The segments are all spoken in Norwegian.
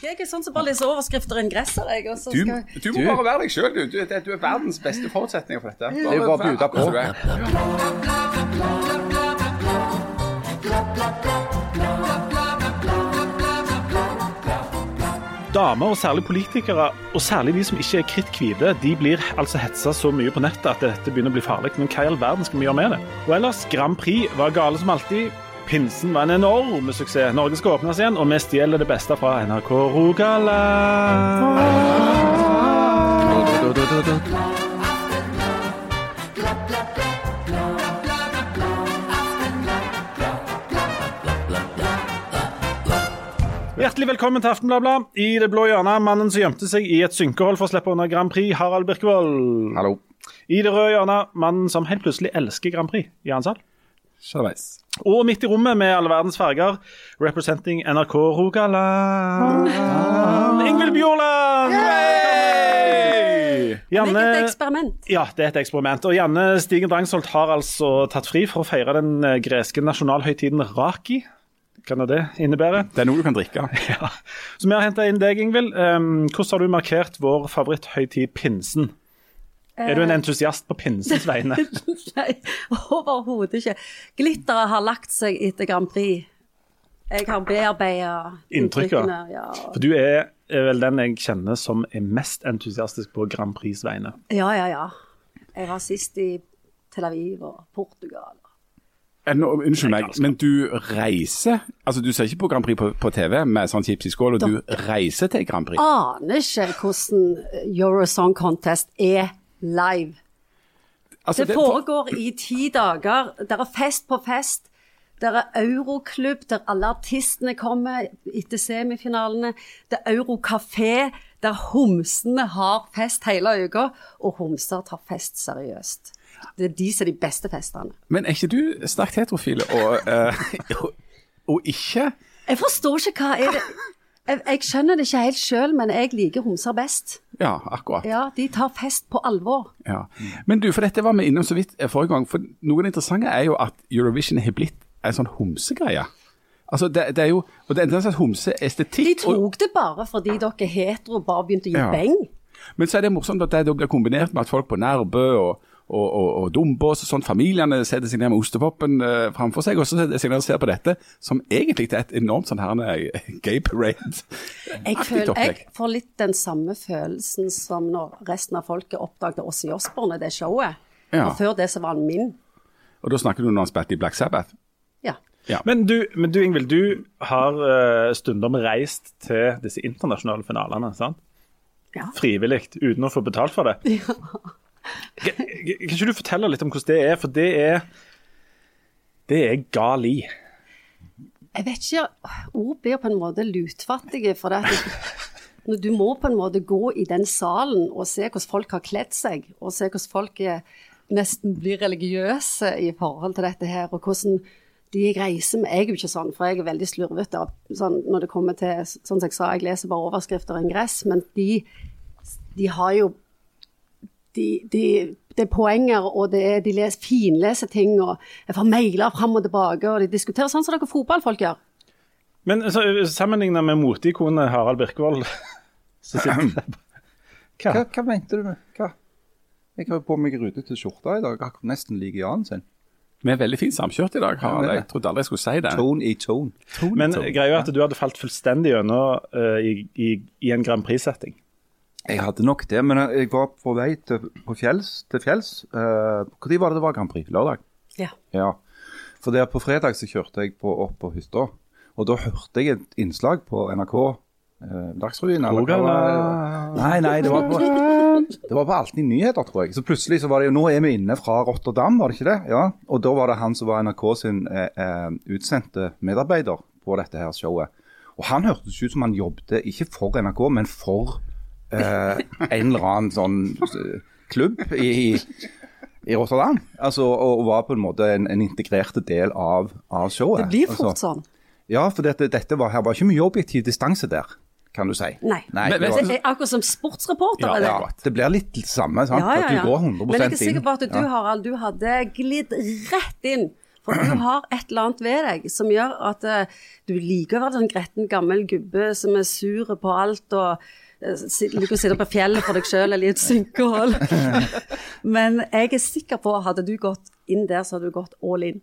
Jeg er sånn som bare leser overskrifter og ingresser. Jeg, og så Du, skal... du må bare være deg sjøl, du. Du, du er verdens beste forutsetninger for dette. Det er bare å bjude på. er. Damer, og særlig politikere, og særlig de som ikke er kritthvite, de blir altså hetsa så mye på nettet at dette begynner å bli farlig. Men hva i all verden skal vi gjøre med det? Og ellers, Grand Prix var gale som alltid. Pinsen var en enorm suksess. Norge skal åpnes igjen, og vi stjeler det beste fra NRK Rogaland. Hjertelig velkommen til Aftenbladet. I det blå hjørnet, mannen som gjemte seg i et synkehold for å slippe unna Grand Prix, Harald Birkevold. Hallo. I det røde hjørnet, mannen som helt plutselig elsker Grand Prix, Jan Sahl. Sjalveis. Og midt i rommet med alle verdens farger, representing NRK Rogaland, Ingvild Bjåland! Det er et eksperiment. ja, det er et eksperiment. Og Janne Stigen Drangsholt har altså tatt fri for å feire den eh, greske nasjonalhøytiden Raki. Hva kan det innebærer. Det er noe du kan drikke. Ja. Så vi har henta inn deg, Ingvild. Um, hvordan har du markert vår favoritthøytid, pinsen? Er du en entusiast på pinsens vegne? Nei, overhodet ikke. Glitteret har lagt seg etter Grand Prix. Jeg har bearbeida inntrykkene. Ja. For du er, er vel den jeg kjenner som er mest entusiastisk på Grand Prix vegne. ja, ja, ja. Jeg var sist i Tel Aviv og Portugal. Eh, Nå, unnskyld meg, men du reiser Altså, Du ser ikke på Grand Prix på, på TV med sånn chips i skål, og du reiser til Grand Prix. Aner ikke hvordan Eurosong Contest er live. Altså, Det foregår i ti dager. Det er fest på fest. Det er euroklubb der alle artistene kommer etter semifinalene. Det er eurokafé der homsene har fest hele uka, og homser tar fest seriøst. Det er de som er de beste festene. Men er ikke du sterkt heterofil og, uh, og, og ikke Jeg forstår ikke hva er det Jeg, jeg skjønner det ikke helt sjøl, men jeg liker homser best. Ja, akkurat. Ja, De tar fest på alvor. Ja. Men du, for dette var vi innom så vidt eh, forrige gang. For noe av det interessante er jo at Eurovision har blitt en sånn homsegreie. Altså, det, det er jo og det er en slags De tok og- det bare fordi dere er hetero bare begynte å gi Ja. beng. Men så er det morsomt at det blir kombinert med at folk på Nærbø og, og, og, og Dombås og sånn, familiene setter seg ned med ostepopen uh, framfor seg, og så setter de seg ned og ser på dette, som egentlig er et enormt sånn her eh, gay parade. Jeg, føler, jeg får litt den samme følelsen som når resten av folket oppdaget Åssi Osborne i det showet. Ja. Og før det så var han min. Og da snakker du når han spilte i Black Sabbath. Ja. Men du, men du Ingvild, du har uh, stundom reist til disse internasjonale finalene. sant? Ja. Frivillig, uten å få betalt for det. Kan kan ikke du fortelle litt om hvordan det er? For det er Det er gali. Jeg vet ikke, ord blir på en måte lutfattige. For det du må på en måte gå i den salen og se hvordan folk har kledd seg, og se hvordan folk nesten blir religiøse i forhold til dette her, og hvordan de reiser med Jeg er jo ikke sånn, for jeg er veldig slurvete sånn, når det kommer til Sånn som jeg sa, jeg leser bare overskrifter og ingress, men de, de har jo de, de, det er poenger, og det er, de les, finleser ting, og jeg får mailer fram og tilbake, og de diskuterer sånn som dere fotballfolk gjør. Men altså, sammenlignet med moteikonet Harald Birkevold så sitter det Hva, Hva? hva mente du med hva? Jeg har på meg rutete skjorte i dag, akkurat nesten lik Jan sin. Vi er veldig fint samkjørt i dag, Harald. Jeg trodde aldri jeg skulle si det. Tone i tone. Men greia er at du hadde falt fullstendig gjennom uh, i, i, i en Grand Prix-setting. Jeg hadde nok det, men jeg var på vei til, på fjells, til fjells. Uh, Når var det det var Grand Prix? Lørdag? Ja. Ja. For der på fredag så kjørte jeg på, opp på hytta, og da hørte jeg et innslag på NRK. Eh, Dagsrevyen eller hva var det? Nei, nei, det var på Det var på Alltid nyheter, tror jeg. Så plutselig så var det jo Nå er vi inne fra Rotterdam, var det ikke det? Ja. Og da var det han som var NRK sin eh, eh, utsendte medarbeider på dette her showet. Og han hørtes ut som han jobbet ikke for NRK, men for eh, en eller annen sånn eh, klubb i, i Rotterdam. Altså, og, og var på en måte en, en integrert del av, av showet. Det blir altså, fort sånn. Ja, for dette, dette var, her var ikke mye objektiv distanse der, kan du si. Nei. Nei men- men, Det er akkurat som sportsreporter. Ja, eller? ja, det blir litt det samme, sant? Ja, ja, At ja. du går 100 Men jeg er sikker på at du, Ja. Harald, du hadde glidd rett inn. For du har et eller annet ved deg som gjør at uh, du liker å være sånn gretten gammel gubbe som er sur på alt og liker å sitte på fjellet for deg sjøl eller i et synkehold. Men jeg er sikker på at hadde du gått inn der, så hadde du gått all in.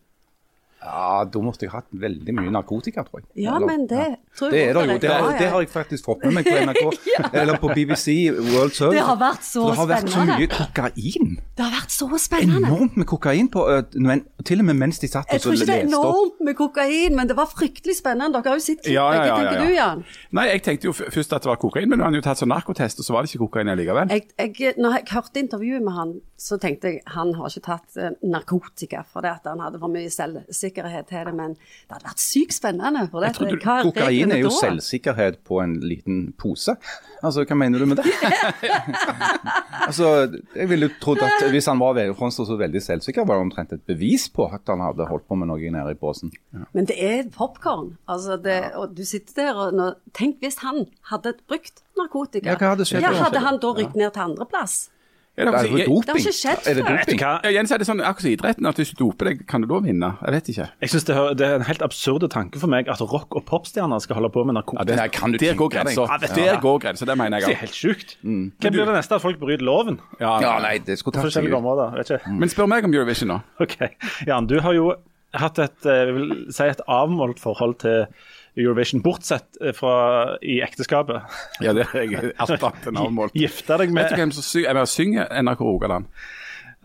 Ja, da måtte jeg hatt veldig mye narkotika, tror jeg. Ja, Eller- men det tror Det er det jo. Det, har- Ja, ja. det har jeg faktisk fått med meg på NRK, eller på BBC World Service. Det har vært så spennende. Det har vært så mye kokain. Det har vært så spennende. Enormt med kokain på øh, men, Til og med mens de satt Jeg opp. Jeg tror ikke det er enormt med kokain, men det var fryktelig spennende. Dere har jo sett klippet. Ja, ja, ja, Hva tenker du, Jan? Nei, jeg tenkte jo først at det var kokain, men han har jo tatt sånn narkotest, og så var det ikke kokain likevel. Jeg, jeg, når jeg hørte intervjuet med han, så tenkte jeg han har ikke tatt eh, narkotika fordi han hadde for mye selvsikkerhet til det, men det hadde vært sykt spennende. For det, trodde hva Kokain er jo da? selvsikkerhet på en liten pose. Altså, Hva mener du med det? altså, Jeg ville trodd at hvis han var så veldig selvsikker, var det omtrent et bevis på at han hadde holdt på med noe nede i posen. Men det er popkorn. Altså det, og du sitter der og nå, Tenk hvis han hadde brukt narkotika. Ja, hva hadde skjedd Ja, hadde han da rykt ned til andreplass? Er det, Det er det, Det har ikke skjedd Er det før. Vet du doping? Ja, Jens, er det sånn akkurat som idretten, at hvis du doper deg, kan du da vinne? Jeg vet ikke. Jeg synes det, det er en helt absurd tanke for meg at rock- og popstjerner skal holde på med narkotika. det, Nei, kan du der går grensa. Ja, Der hva? går grensa, det mener jeg. Det er helt sjukt. Hva blir det neste? At folk bryter loven? Ja, Ja, nei, det skulle tatt seg ut. Men spør meg om Eurovision nå. Ok. Jan, du har jo hatt et, eh, jeg vil si et avmålt forhold til Eurovision, bortsett eh, fra i ekteskapet. Ja, det er jeg alt annet enn avmålt. Gifte deg Vet du hvem som synger, synger NRK Rogaland?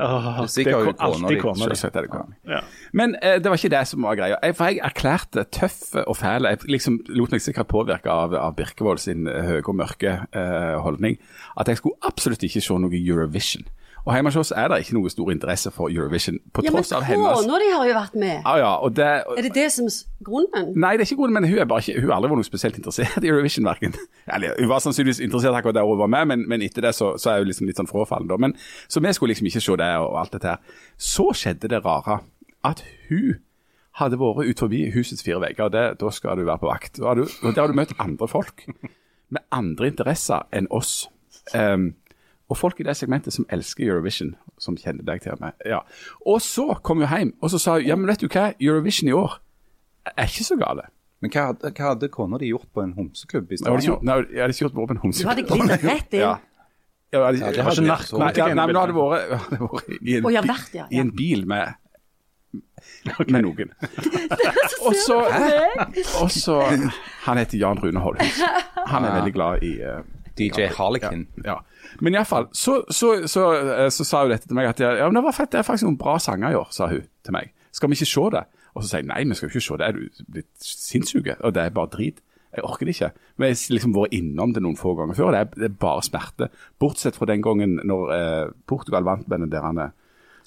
Det sikkert ko- kona di. alltid kona di. Ja. Men eh, det var ikke det som var greia. Jeg, for jeg erklærte tøff og fæl. Jeg liksom lot meg sikkert påvirke av, av Birkevold sin eh, høye og mørke eh, holdning. At jeg skulle absolutt ikke se noe Eurovision. Og hjemme hos oss er det ikke noe stor interesse for Eurovision, på Ja, tross av hennes Ja, Men kona di har jo vært med. Ja, ja, og det, Er det det som er grunnen? Nei, det er ikke grunnen, men hun, er bare ikke, hun har aldri vært noe spesielt interessert i Eurovision. Hverken. Eller, hun var sannsynligvis interessert akkurat der hun var med, men, men etter det så, så er hun liksom litt sånn frafallen. da. Men, så vi skulle liksom ikke se det og alt dette her. Så skjedde det rare at hun hadde vært ut forbi husets fire vegger, og det, da skal du være på vakt. Da har du, har du møtt andre folk med andre interesser enn oss. Um, og folk i det segmentet som elsker Eurovision, som kjenner deg til meg. Ja. Og så kom hun hjem, og så sa hun ja, men vet du hva, Eurovision i år er ikke så gale. Men hva, hadde- hva hadde kona di gjort på en homseklubb i Jeg Stavanger? nei, jeg hadde ikke gjort vært på en homseklubb. Du hadde glidd rett inn. Ja. Ja, jeg hadde, Ja, det jeg hadde så- nei, ja, nei, men nå hadde det vært, jeg hadde vært i, en, oh, ja, vært, ja, i en bil med, med noen. Og så, Han heter Jan Rune Holhus. Han er veldig glad i eh, DJ Harlekin. ja. Men iallfall, så, så, så, eh, så sa hun dette til meg at ja, men det var fett, det er faktisk noen bra sanger i år, sa hun til meg. Skal vi ikke se det? Og så sier jeg nei, vi skal jo ikke se det, er du blitt sinnssyke? Og det er bare drit. Jeg orker det ikke. Men jeg har liksom vært innom det noen få ganger før, og det er, det er bare smerte. Bortsett fra den gangen når eh, Portugal vant med den der han, eh,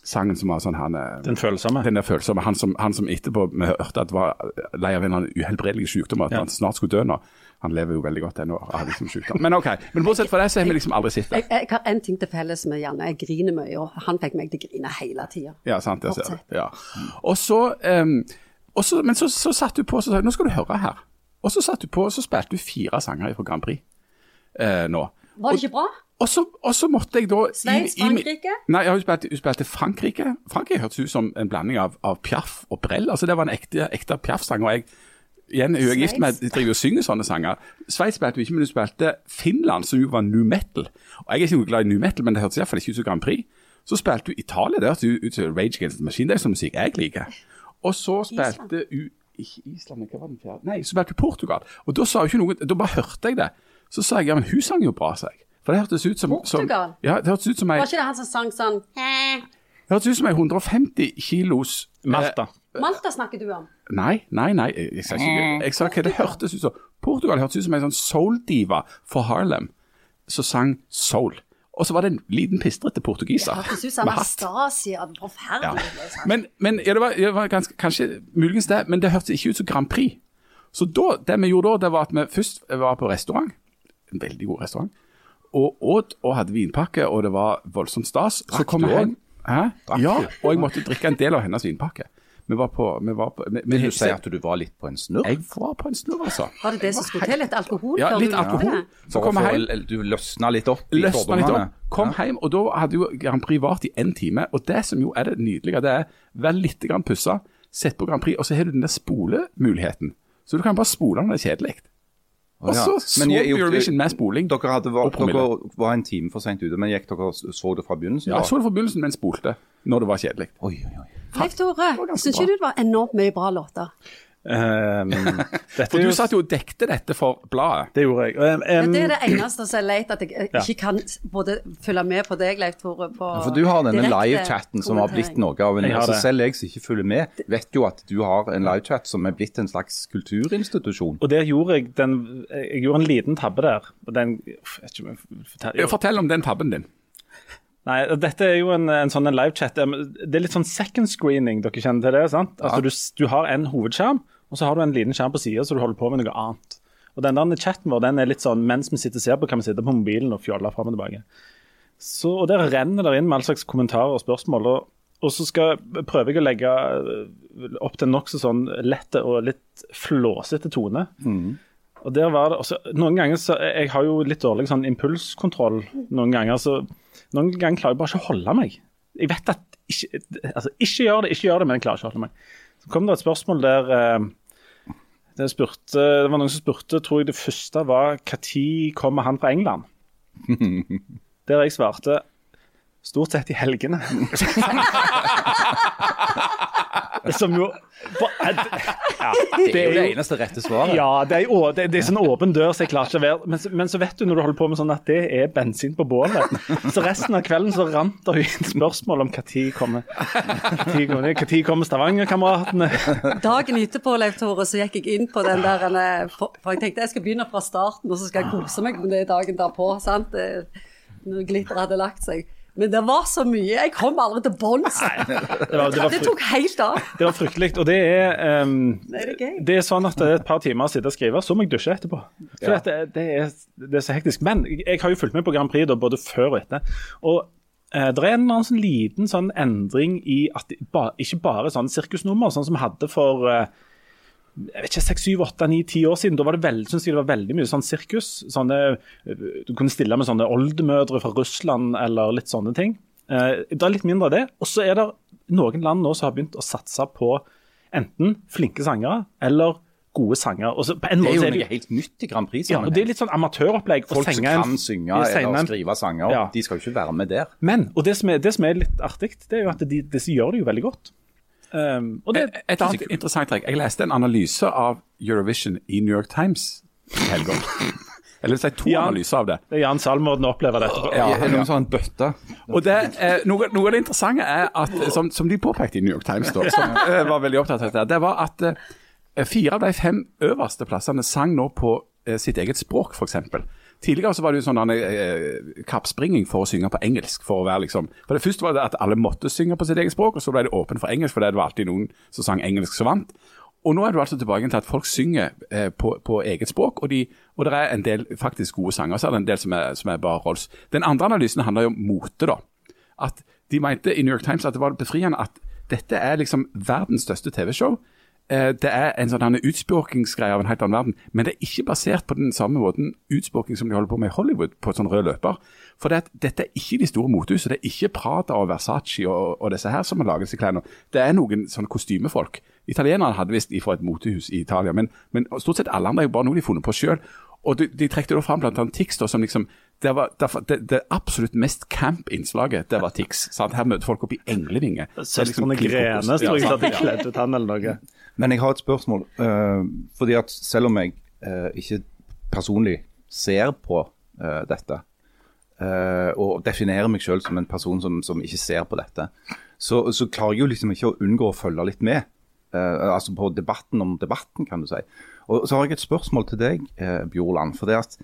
sangen som var sånn han eh, Den følsomme. den der følsomme, han som, han som etterpå vi hørte at var lei av en uhelbredelig sykdom, at Ja. han snart skulle dø nå. Han lever jo veldig godt ennå. har liksom sykdom. Men ok, men bortsett fra det så har vi liksom aldri sett det. Jeg, jeg har en ting til felles med Janne. Jeg griner mye, og han fikk meg til å grine hele tida. Ja, sant, jeg ser det. Ja. Og så, um, og så, men så, så satt du på og sa nå skal du høre her. Og så satt du på og så spilte du fire sanger fra Grand Prix eh, nå. Var det ikke bra? Og så, og så måtte jeg da Sveits, Frankrike? i? Nei, jeg har jo spilt, jeg spilte Frankrike. Frankrike hørtes ut som en blanding av, av Piaf og Brell. Altså Det var en ekte, ekte Piaf-sang. Og jeg igjen, hun er gift med driver og synger sånne sanger. Sveits spilte hun ikke, men hun spilte Finland, som jo var new metal. Og Jeg er ikke noe glad i new metal, men det hørtes iallfall ikke ut som Grand Prix. Så spilte hun Italia, det hørtes ut som Rage Against the Machine. Det er sånn musikk jeg liker. Og så spilte hun ikke Island, hva var den fjerde? Nei, så spilte hun Portugal. Og da sa hun ikke noe, da bare hørte jeg det. Så sa jeg ja, men hun sang jo bra, sa jeg. For det hørtes ut som, som Portugal? Ja, det hørtes ut som ei Var ikke det han som sang sånn det hørtes ut som ei 150 kilos eh, Malta. Snakker du om. Nei, nei, nei. Jeg, sa ikke Jeg sa hva det hørtes ut som. Portugal hørtes ut som en sånn soul-diva for Harlem som sang soul. Og så var det en liten pistrete portugiser. Hørtes ut som. Anastasia. Forferdelig. Ja. Men, men ja, det var, det var ganske, kanskje muligens det, men det hørtes ikke ut som Grand Prix. Så da, det vi gjorde da, det var at vi først var på restaurant, en veldig god restaurant, og åt og hadde vinpakke, og det var voldsomt stas. så kom jeg hjem. Hæ? Ja, og jeg måtte drikke en del av hennes vinpakke. Vi var på, vi var på vi, vi, Vil du si at du var litt på en snurr? Jeg var på en snurr, altså. Var det det som skulle til? Litt alkohol? Ja, litt alkohol. Så kom jeg hjem. Du løsna litt opp i løsna litt fordommene? opp, kom hjem, og da hadde jo Grand Prix vart i én time. Og det som jo er det nydelige, det er vær litt pussa, sett på Grand Prix, og så har du den der spolemuligheten. Så du kan bare spole når det er kjedelig. Og ja. så så Men jeg- jeg- Eurovision med spoling. Dere, hadde, var, Og dere var en time for seint ute, men gikk dere så det fra begynnelsen? Ja, jeg så det fra begynnelsen, men spolte når det var kjedelig. Oi, oi, oi. Leif Tore, syns ikke du det var enormt mye bra låter? Ehm, dette For du satt jo og dekte dette for bladet. det gjorde jeg. Ehm, Ja, ehm, det er det eneste som er leit, at jeg ikke Ja. kan både følge med på deg, Leif Tore, på Ja, For du har denne direkte livechatten som har blitt noe av en altså. Selv jeg som ikke følger med, vet jo at du har en livechat som er blitt en slags kulturinstitusjon. og der gjorde jeg den Jeg gjorde en liten tabbe der. og Den ikke om jeg Fortell om den tabben din. Nei, dette er jo en, en sånn livechat. Det er litt sånn second screening, dere kjenner til det? sant? Altså du, du har en hovedskjerm, og så har du en liten skjerm på sida, så du holder på med noe annet. Og den der chatten vår den er litt sånn mens vi sitter og ser på, kan vi sitte på mobilen og fjolle fram og tilbake. Så, og Der renner det inn med all slags kommentarer og spørsmål. og og så skal, prøver jeg å legge øh, opp til en nokså sånn lett og litt flåsete tone. Og der var det også, Noen ganger så Jeg har jo litt dårlig sånn impulskontroll. Noen ganger så noen ganger klarer jeg bare ikke å holde meg. Jeg vet at ikke, altså, ikke gjør det, ikke gjør det, men jeg klarer ikke å holde meg. Så kom det et spørsmål der eh, det, spurte, det var noen som spurte, tror jeg det første var når kommer han fra England? Der jeg svarte stort sett i helgene. Som jo ja, Det er jo det eneste rette svaret. ja, det er, å- det, det er sånn åpen dør, så jeg klarer ikke å være men, så- men så vet du når du holder på med sånn at det er bensin på bålet. Så resten av kvelden så rant det inn spørsmål om når kommer hva kommer, kommer Stavanger-kameratene? Dagen etterpå, Leif Tore, så gikk jeg inn på den der eh, For for jeg tenkte jeg skal begynne fra starten, og så skal jeg kose meg med det dagen derpå. sant? Eh, Når glitteret hadde lagt seg. Men det var så mye. Jeg kom aldri til bunns. Det det Det tok helt av. det var fryktelig. Og det er, um, det er det er sånn at det er et par timer å sitte og skrive, så må jeg dusje etterpå. For Ja. at det, det, er, det er så hektisk. Men jeg har jo fulgt med på Grand Prix da, både før og etter. Og uh, det er en sånn liten sånn endring i at ba, ikke bare sånn sirkusnummer, sånn som vi hadde for eh, jeg vet ikke, 6, 7, 8, 9, 10 år siden. Da var det veldig, synes jeg det var veldig mye sånn sirkus. Sånne, du kunne stille med sånne oldemødre fra Russland eller litt sånne ting. Eh, det er litt mindre av det. Og så er det noen land nå som har begynt å satse på enten flinke sangere eller gode sanger. Og så på en Det er jo er det, noe helt nytt i Grand Prix. ja, og det er litt sånn amatøropplegg. Folk som en- kan synge ja, senge eller skrive sanger, Ja. de skal jo ikke være med der. Men, og det som er, det som er litt artig, det er jo at de, disse gjør det jo veldig godt. Um, og det, Et, et annet interessant trekk. Jeg leste en analyse av Eurovision i New York Times i helga. Eller si to Jan, analyser av det. det er Jan Salmorden opplever dette. på. Ja, er det noen sånn bøtte? Og det, eh, noe, noe av det interessante er at, som, som de påpekte i New York Times, da, som eh, var veldig opptatt av dette, det var at eh, fire av de fem øverste plassene sang nå på eh, sitt eget språk, f.eks. Tidligere så var det jo sånn eh, kappspringing for å synge på engelsk. For å være liksom, for det første var det at alle måtte synge på sitt eget språk, og så ble det åpent for engelsk, for det var alltid noen som sang engelsk som vant. Og nå er du altså tilbake til at folk synger eh, på, på eget språk, og, de, og det er en del faktisk gode sanger. Så er det en del som er, som er bare Rolls. Den andre analysen handler jo om mote, da. At de mente i New York Times at det var befriende at dette er liksom verdens største TV-show. Eh, Det er en sånn utspråkingsgreie av en helt annen verden, men det er ikke basert på den samme måten utspråking som de holder på med i Hollywood, på sånn rød løper. For det, at dette er ikke de store motehusene. Det er ikke Prada og Versace og, og disse her som har laget disse klærne. Det er noen sånne kostymefolk. Italienerne hadde visst ifra et motehus i Italia, men, men stort sett alle andre er jo bare noe de har funnet på sjøl. Og de, de trekte da fram annet Tix, da, som liksom det, var, derfor- det, det absolutt mest camp-innslaget, det var Tix. sant? Her møter folk opp i englevinger. Er liksom Søstrene Klipp tror jeg ut han eller noe. Men jeg har et spørsmål. Uh, fordi at selv om jeg uh, ikke personlig ser på uh, dette, eh, og definerer meg selv som en person som, som ikke ser på dette, så, så klarer jeg jo liksom ikke å unngå å følge litt med. Eh, altså på debatten om debatten, kan du si. Og så har jeg et spørsmål til deg, Bjorland. for det at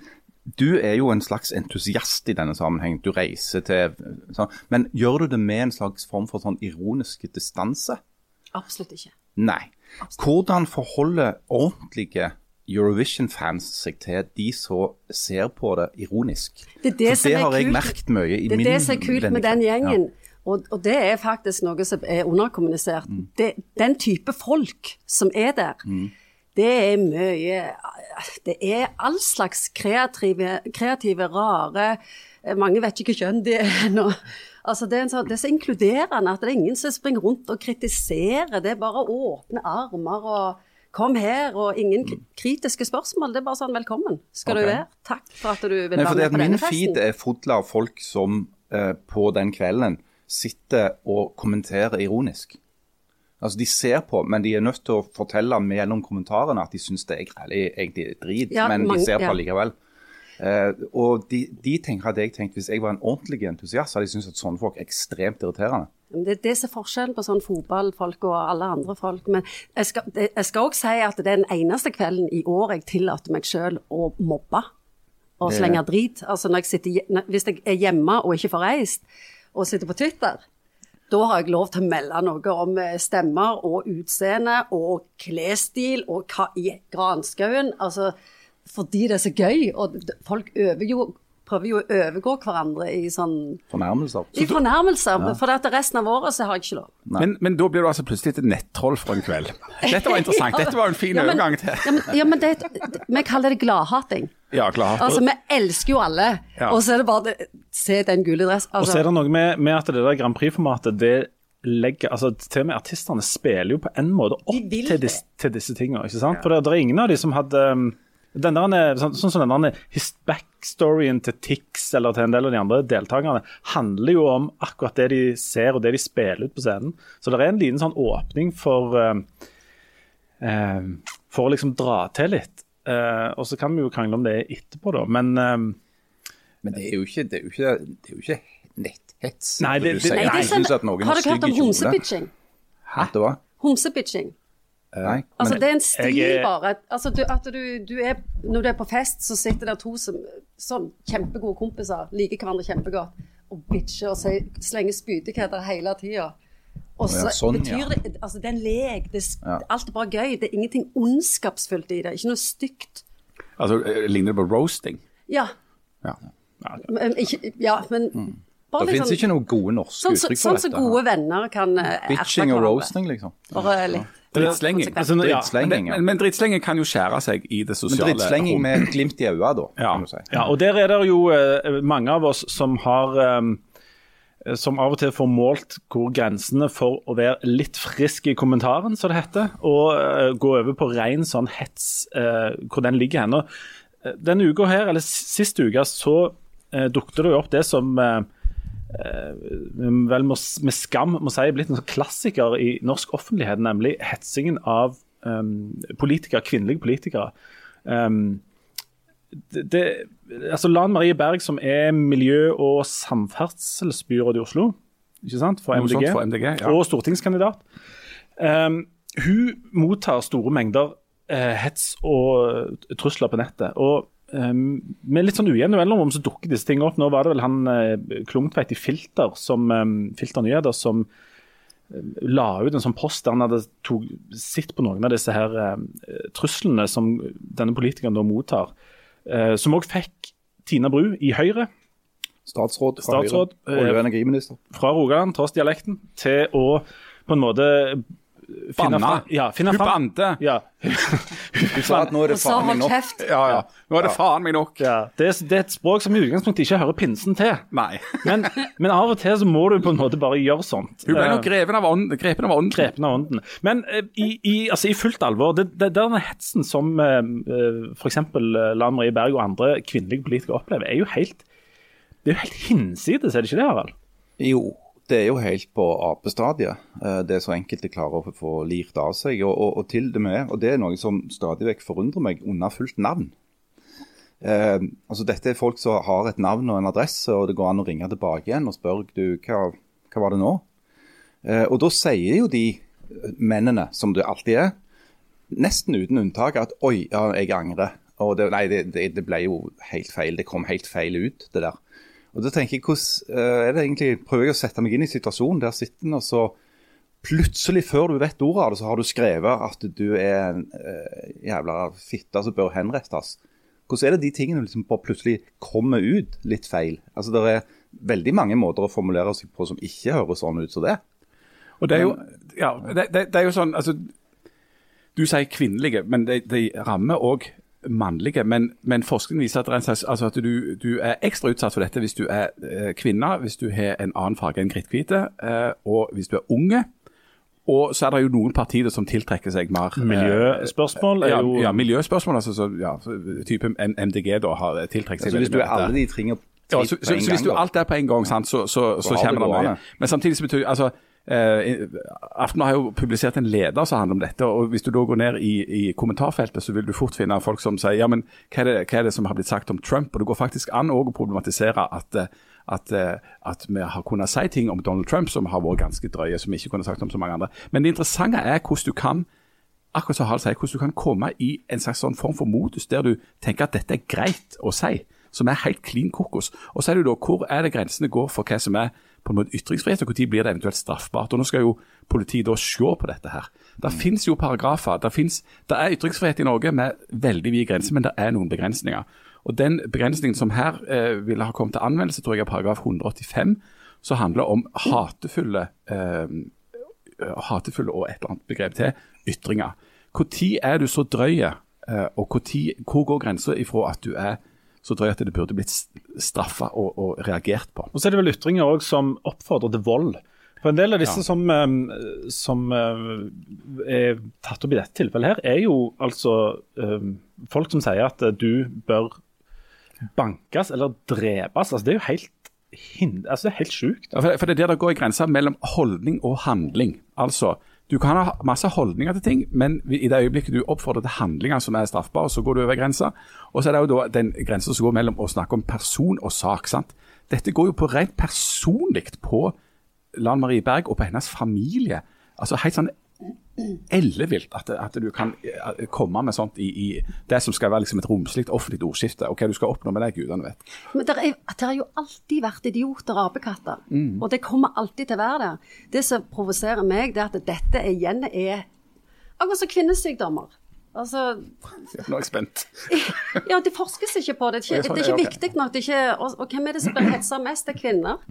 du er jo en slags entusiast i denne sammenheng. Du reiser til sånn. Men gjør du det med en slags form for sånn ironisk distanse? Absolutt ikke. Nei. Hvordan forholder ordentlige Eurovision-fans seg til de som ser på det ironisk? Det det det har jeg merket mye i Det er det som er kult med den gjengen. gjengen. Og, og det er faktisk noe som er underkommunisert. Mm. Det, den type folk som er der, det er mye Det er all slags kreative, kreative rare Eh, Mange vet ikke kjønn de er ennå. Altså, det, er en sånn, det er så inkluderende at det er ingen som springer rundt og kritiserer. Det er bare åpne armer og kom her, og ingen kritiske spørsmål. Det er bare sånn velkommen skal okay. du være. Takk for at du vil Nei, være med på denne festen. Min feed er full av folk som eh, på den kvelden sitter og kommenterer ironisk. Altså De ser på, men de er nødt til å fortelle gjennom kommentarene at de syns det er greit, egentlig drit, Ja, men mange- de ser på ja. likevel. Uh, og de, de tenker hadde jeg tenkt Hvis jeg var en ordentlig entusiast, hadde jeg syntes at sånne folk er ekstremt irriterende. Det er det er forskjellen på sånn fotballfolk og alle andre folk. Men jeg skal, jeg skal også si at det er den eneste kvelden i år jeg tillater meg selv å mobbe og slenge drit. Altså når jeg sitter, Hvis jeg er hjemme og ikke får reist, og sitter på Twitter, da har jeg lov til å melde noe om eh, stemmer og utseende og klesstil og hva i granskauen. Altså, fordi det er så gøy. Og folk øver jo, prøver jo å overgå hverandre i sånn Fornærmelser. i fornærmelser. For at resten av året så har jeg ikke lov. Men, men da blir du altså plutselig et nettroll for en kveld. Dette var interessant. Dette var en fin Ja, men- overgang til Ja, men, ja, men det, vi kaller det gladhating. Ja, klart. Altså, vi elsker jo alle, Ja. og så er det bare det, Se den gule dress. Og så Altså, er det noe med, med at det der Grand Prix-formatet det legger, altså Til og med artistene spiller jo på en måte opp til, dis, til disse tingene. ikke sant? For det, det er ingen av de som hadde den der, er- sånn, sånn som den der his- backstoryen til Tix eller til en del av de andre deltakerne handler jo om akkurat det de ser og det de spiller ut på scenen. Så det er en liten sånn åpning for um, um, for å liksom dra til litt. Eh, og så kan vi jo krangle om det etterpå, da. Men um, Men det er jo ikke, det er jo ikke, det er jo ikke netthets. Nei, det- Du det- sier Nei, det er sånn, har dere hørt om homsepitching? Hæ? homsebitching? Nei, Altså, det er en stil jeg er- bare. Altså, du, at du, du er, når du er på fest, så sitter der to som som kjempegode kompiser, liker hverandre kjempegodt, og bitcher og sier, slenger spydigheter hele tida. Og så Ja, sånn, betyr ja. det Altså, det er en lek. Det, Ja. Alt er bare gøy. Det er ingenting ondskapsfullt i det. Ikke noe stygt. Altså, eh, Ligner det på roasting? Ja. Ja. Men, ikke, ja, men bare det litt finnes ikke noen gode norske Sånn uttrykk for sånn som gode venner kan eh, Bitching og roasting, liksom. Bare litt. Drittslenging. altså, ja, Drittslenging, ja. Men, men drittslenging kan jo skjære seg i det sosiale. Men drittslenging rom. med glimt i øyet, da, Ja. kan du si. Ja, og der er det jo eh, mange av oss som har um, som av og til får målt hvor grensene for å være litt frisk i kommentaren, som det heter, og eh, gå over på ren sånn hets, eh, hvor den ligger hen. Denne uka her, eller sist uke, så uh, dukket det jo opp det som eh, vel må, med skam må si blitt en sånn klassiker i norsk offentlighet, nemlig hetsingen av um, politikere, kvinnelige politikere. Um, det, det, altså Lan Marie Berg, som er miljø- og samferdselsbyråd i Oslo, ikke sant, for MDG, for MDG, ja. og stortingskandidat, um, hun mottar store mengder uh, hets og trusler på nettet. og um, Med litt sånn ujevne mellomrom så dukker disse tingene opp. Nå var det vel han uh, Klungtveit i Filter, som, um, Filter Nyheter som uh, la ut en sånn post der han hadde tog, sett på noen av disse her uh, truslene som denne politikeren da mottar. Eh, som òg fikk Tina Bru i Høyre Statsråd fra Statsråd, Høyre. Olje- og energiminister. fra Rogaland, tross dialekten, til å på en måte Banna. ja, Hun fram- bante. Ja. hun sa at nå er det faen meg nok. Ja, ja. Nå er det faen meg nok. ja. Det, er, det er et språk som i utgangspunktet ikke hører pinsen til. Nei. Men, men av og til så må du på en måte bare gjøre sånt. Hun ble nok Eh, grepen av ånden. Grepen av ånden. Grepen av ånden. Men eh, i, i, altså, i fullt alvor, det, det, denne hetsen som uh, f.eks. Lan Marie Berg og andre kvinnelige politikere opplever, er jo helt det er jo helt hinsides, er det ikke det, Harald? Jo, det er jo helt på apestadiet. Eh, Det er så enkelt de klarer å få lirt av seg. Og, og, og til det med, og det er noe som stadig vekk forundrer meg, under fullt navn. Eh, altså Dette er folk som har et navn og en adresse, og det går an å ringe tilbake igjen og spørre du, hva, hva var det nå? Eh, og da sier jo de mennene, som det alltid er, nesten uten unntak, at oi, ja, jeg angrer. Og det, nei, det, det ble jo helt feil. Det kom helt feil ut, det der. Og da tenker jeg, hvordan eh, er det egentlig, prøver jeg å sette meg inn i situasjonen der sitter en, og så plutselig, før du vet ordet av det, så har du skrevet at du er en eh, jævla fitte som bør henrettes. Hvordan er det de tingene liksom bare plutselig kommer ut litt feil? Altså, Det er veldig mange måter å formulere seg på som ikke høres sånn ut som det. Og det er jo, ja, det, det, det er jo sånn altså, Du sier kvinnelige, men de, de rammer òg mannlige, men, men forskning viser at, det er en slags, altså at du, du, er ekstra utsatt for dette hvis du er eh, kvinne, hvis du har en annen farge enn kritthvite, eh, og hvis du er unge. Og så er det jo noen partier som tiltrekker seg mer eh, Miljøspørsmål er ja, jo ja, miljøspørsmål. altså så, ja, type MDG da har tiltrekket seg Så hvis du er alle de trenger ja, så, så, så hvis du alt er på en gang, sant, så, så, kommer det mye. Men samtidig så betyr altså eh, Aften har jo publisert en leder som handler om dette. og Hvis du da går ned i, i kommentarfeltet, så vil du fort finne folk som sier ja, men hva er, det, hva er det som har blitt sagt om Trump? Og Det går faktisk an å problematisere at, eh, at, eh, at vi har kunnet si ting om Donald Trump som har vært ganske drøye, som vi ikke kunne sagt om så mange andre. Men det interessante er hvordan du kan akkurat som Hal sier, hvordan du kan komme i en slags sånn form for modus der du tenker at dette er greit å si, som er helt klin kokos. Og så er det jo da, hvor er det grensene går for hva som er på en måte ytringsfrihet, og når blir det eventuelt straffbart. Og Nå skal jo politiet da se på dette her. Det finnes jo paragrafer. Det, finnes, det er ytringsfrihet i Norge med veldig vide grenser, men det er noen begrensninger. Og Den begrensningen som her eh, ville ha kommet til anvendelse, tror jeg er paragraf 185, som handler om hatefulle eh, hatefulle og et eller annet begrep til, ytringer. Når er du så drøy, eh, og hvor, tid, hvor går grensa ifra at du er så drøy at det burde blitt straffa og, og reagert på? Og så er det vel ytringer også som oppfordrer til vold. For En del av disse Ja. som, som eh, er tatt opp i dette tilfellet, her, er jo altså folk som sier at du bør bankes eller drepes. Altså, det er jo helt, altså, det er helt sjukt. Ja, for det er der det går en grense mellom holdning og handling. Altså, Du kan ha masse holdninger til ting, men i det øyeblikket du oppfordrer til handlinger som er straffbare, så går du over grensa. Og så er det jo da den grensa som går mellom å snakke om person og sak. sant? Dette går jo på rent personlig på Lan Marie Berg og på hennes familie. Altså helt sånn ellevilt at, at du kan eh, komme med sånt i, i det som skal være liksom et romslig offentlig ordskifte. Og hva du skal oppnå med det, gudene vet. Men det har jo alltid vært idioter og apekatter. Og det kommer alltid til å være der. Det som provoserer meg, det er at dette igjen er akkurat som kvinnesykdommer. Altså, Nå er jeg spent. ja, det forskes ikke på det. Det er ikke, det er ikke viktig nok. Det er ikke, og, og hvem er det som blir hetsa mest? Det er kvinner.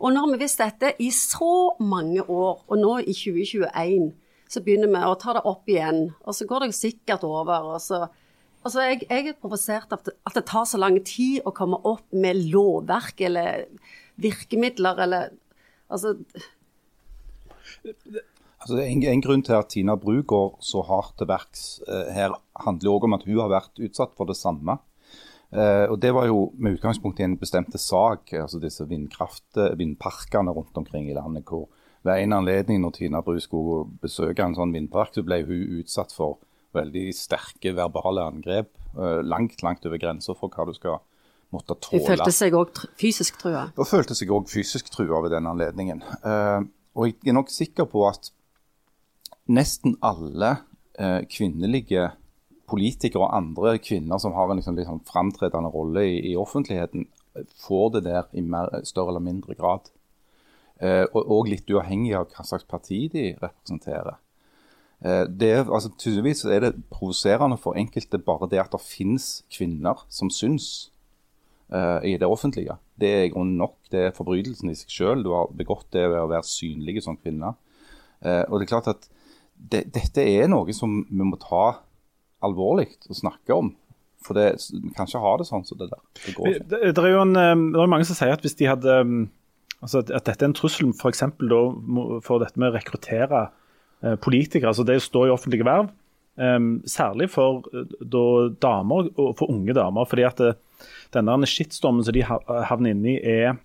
Og nå har vi visst dette i så mange år, og nå i 2021 så begynner vi å ta det opp igjen. Og så går det jo sikkert over. og så... Altså, jeg, jeg er provosert av at, det tar så lang tid å komme opp med lovverk eller virkemidler eller Altså, Altså, en, en grunn til at Tina Bru går så hardt til verks eh, her, handler òg om at hun har vært utsatt for det samme. Eh, og Det var jo med utgangspunkt i en bestemte sak, altså disse vindkraft, vindparkene rundt omkring i landet. hvor Ved en anledning når Tina Bru skulle besøke en sånn vindpark, så ble hun utsatt for veldig sterke verbale angrep. Eh, langt, langt over grensa for hva du skal måtte tåle. hun følte seg òg fysisk trua. Hun følte seg òg fysisk trua ved den anledningen. Eh, og jeg er nok sikker på at nesten alle eh, kvinnelige politikere og andre kvinner som har en liksom, litt sånn framtredende rolle i, i offentligheten, får det der i mer, større eller mindre grad. Eh, og, litt uavhengig av hva slags parti de representerer. Eh, det altså, tydeligvis er det provoserende for enkelte bare det at det finnes kvinner som syns uh, i det offentlige. Det er i grunnen nok. Det er forbrytelsen i seg selv. Du har begått det ved å være synlig som kvinne. Uh, og det er klart at det, dette er noe som vi må ta alvorlig og snakke om. For det, vi kan ikke ha det sånn som det der. Det. Det, er jo en, det er mange som sier at hvis de hadde um, altså at, at dette er en trussel for, da, for dette med å rekruttere eh, politikere, altså det å stå i offentlige verv, eh, særlig for eh, da, damer og for unge damer. fordi at det, denne skittstormen som de havner inni, er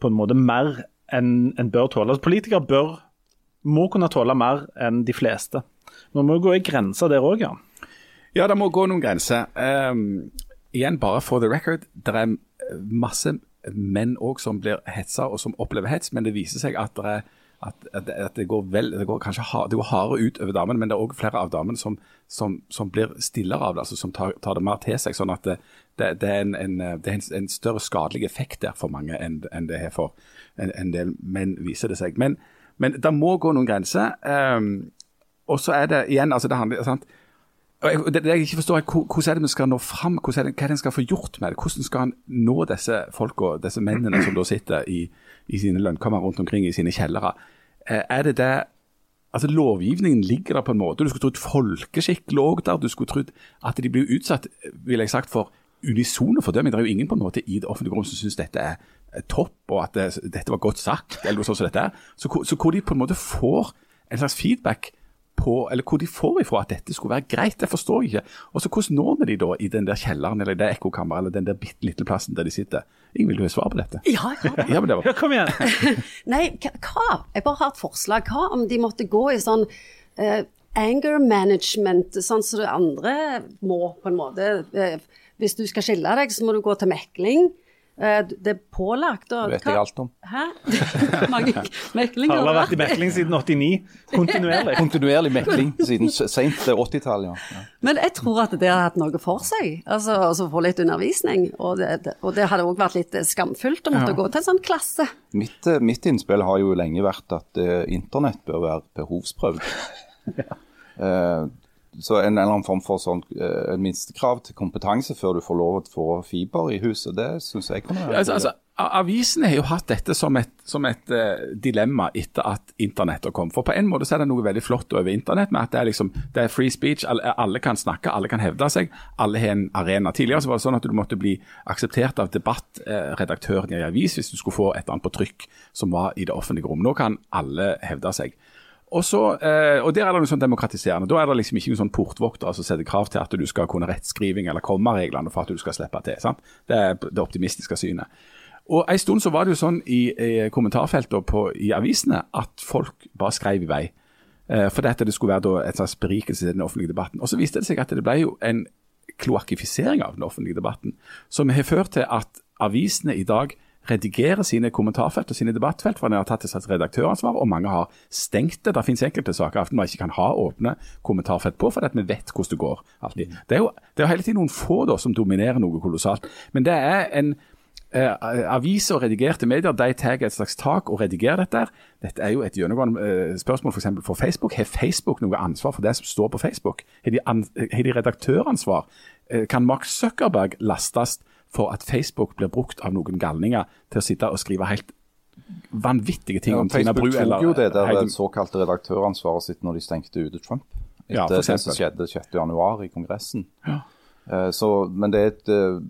på en måte mer enn en bør tåle. Altså, politikere bør, må kunne tåle mer enn de fleste. Vi må gå i grensa der òg, ja. Ja, det må gå noen grenser. Um, igjen, bare for the record, det er eh, masse menn òg som blir hetsa og som opplever hets, men det viser seg at det, at, at, at det går vel, det går kanskje hardere ut over damene, men det er òg flere av damene som, som, som blir stillere av det, altså som tar, tar det mer til seg. sånn at det, det, er, en, en, er en, en større skadelig effekt der for mange enn, enn det er for en del menn, viser det seg. Men, men det må gå noen grenser. Um, og så er det igjen, altså det handler, sant? Det, det jeg ikke forstår er Hvordan er det vi skal nå fram? Hva er det en skal få gjort med det? Hvordan skal en nå disse folka, disse mennene som da sitter i, i sine lønnkammer rundt omkring i sine kjellere? Eh, er det det altså Lovgivningen ligger der på en måte. Du skulle trodd folkeskikk lå der. Du skulle trodd at de blir utsatt vil jeg sagt, for unisone fordømming. Det er jo ingen på en måte i det offentlige rom som syns dette er topp, og at det, dette var godt sagt, eller noe sånt som dette er. Så, så hvor de på en måte får en slags feedback på, eller hvor de får ifra at dette skulle være greit, det forstår jeg ikke. Og så Hvordan når vi de da i den der kjelleren eller det ekkokammeret eller den der bitte lille plassen der de sitter? Ingen vil jo ha svar på dette. Ja, ja. Ja, men det var, Ja, kom igjen. Nei, hva-? Jeg bare har et forslag. Hva om de måtte gå i sånn uh, anger management, sånn som det andre må, på en måte. Uh, hvis du skal skille deg, så må du gå til mekling. Eh, det er pålagt. Og, Det vet jeg alt om. Hæ? Mange meklinger. Harald har vært i mekling siden 89, kontinuerlig. Kontinuerlig mekling siden sent 80-tallet. Ja. Ja. Men jeg tror at det har hatt noe for seg. Altså, altså få litt undervisning. Og det, og det hadde òg vært litt skamfullt å måtte gå til en sånn klasse. Mitt, eh, mitt innspill har jo lenge vært at uh, internett bør være behovsprøvd. Eh, så en eller annen form for sånn, en minstekrav til kompetanse før du får lov til å få fiber i huset, det syns jeg kunne være altså, altså, Avisene har jo hatt dette som et, som et uh, dilemma etter at internettet kom. For på en måte så er det noe veldig flott over internett med at det er, liksom, det er free speech. Alle, alle kan snakke, alle kan hevde seg. Alle har en arena. Tidligere så var det sånn at du måtte bli akseptert av debattredaktøren i en avis hvis du skulle få et eller annet på trykk som var i det offentlige rom. Nå kan alle hevde seg. Og, så, eh, og der er det noe sånn demokratiserende. Da er det liksom ikke noen sånn portvokter som setter krav til at du skal kunne rettskriving eller kommareglene for at du skal slippe til. sant? Det er det optimistiske synet. Og En stund så var det jo sånn i, i kommentarfeltet på, i avisene at folk bare skrev i vei. Eh, for dette det skulle være et slags berikelse i den offentlige debatten. Og Så viste det seg at det ble jo en kloakkifisering av den offentlige debatten, som har ført til at avisene i dag redigerer sine kommentarfelt og sine debattfelt, for de har tatt et slags redaktøransvar, og mange har stengt det. Det finnes enkelte saker Aftenbladet ikke kan ha åpne kommentarfelt på, fordi vi vet hvordan det går. alltid. Det er jo det er hele tiden noen få da som dominerer noe kolossalt. Men det er en eh, aviser og redigerte medier de tar et slags tak og redigerer dette. Dette er jo et gjennomgående eh, spørsmål for, eksempel for Facebook. Har Facebook noe ansvar for det som står på Facebook? Har de, an, har de redaktøransvar? Eh, kan Mark Zuckerberg lastes for at Facebook blir brukt av noen galninger til å sitte og skrive helt vanvittige ting Ja, om Tina Bru? Facebook tok jo det der Heidi- såkalte redaktøransvaret sitt når de stengte ute Trump. Etter Ja, det som skjedde 6.1 i Kongressen. Ja. Eh, Så, men det er et eh,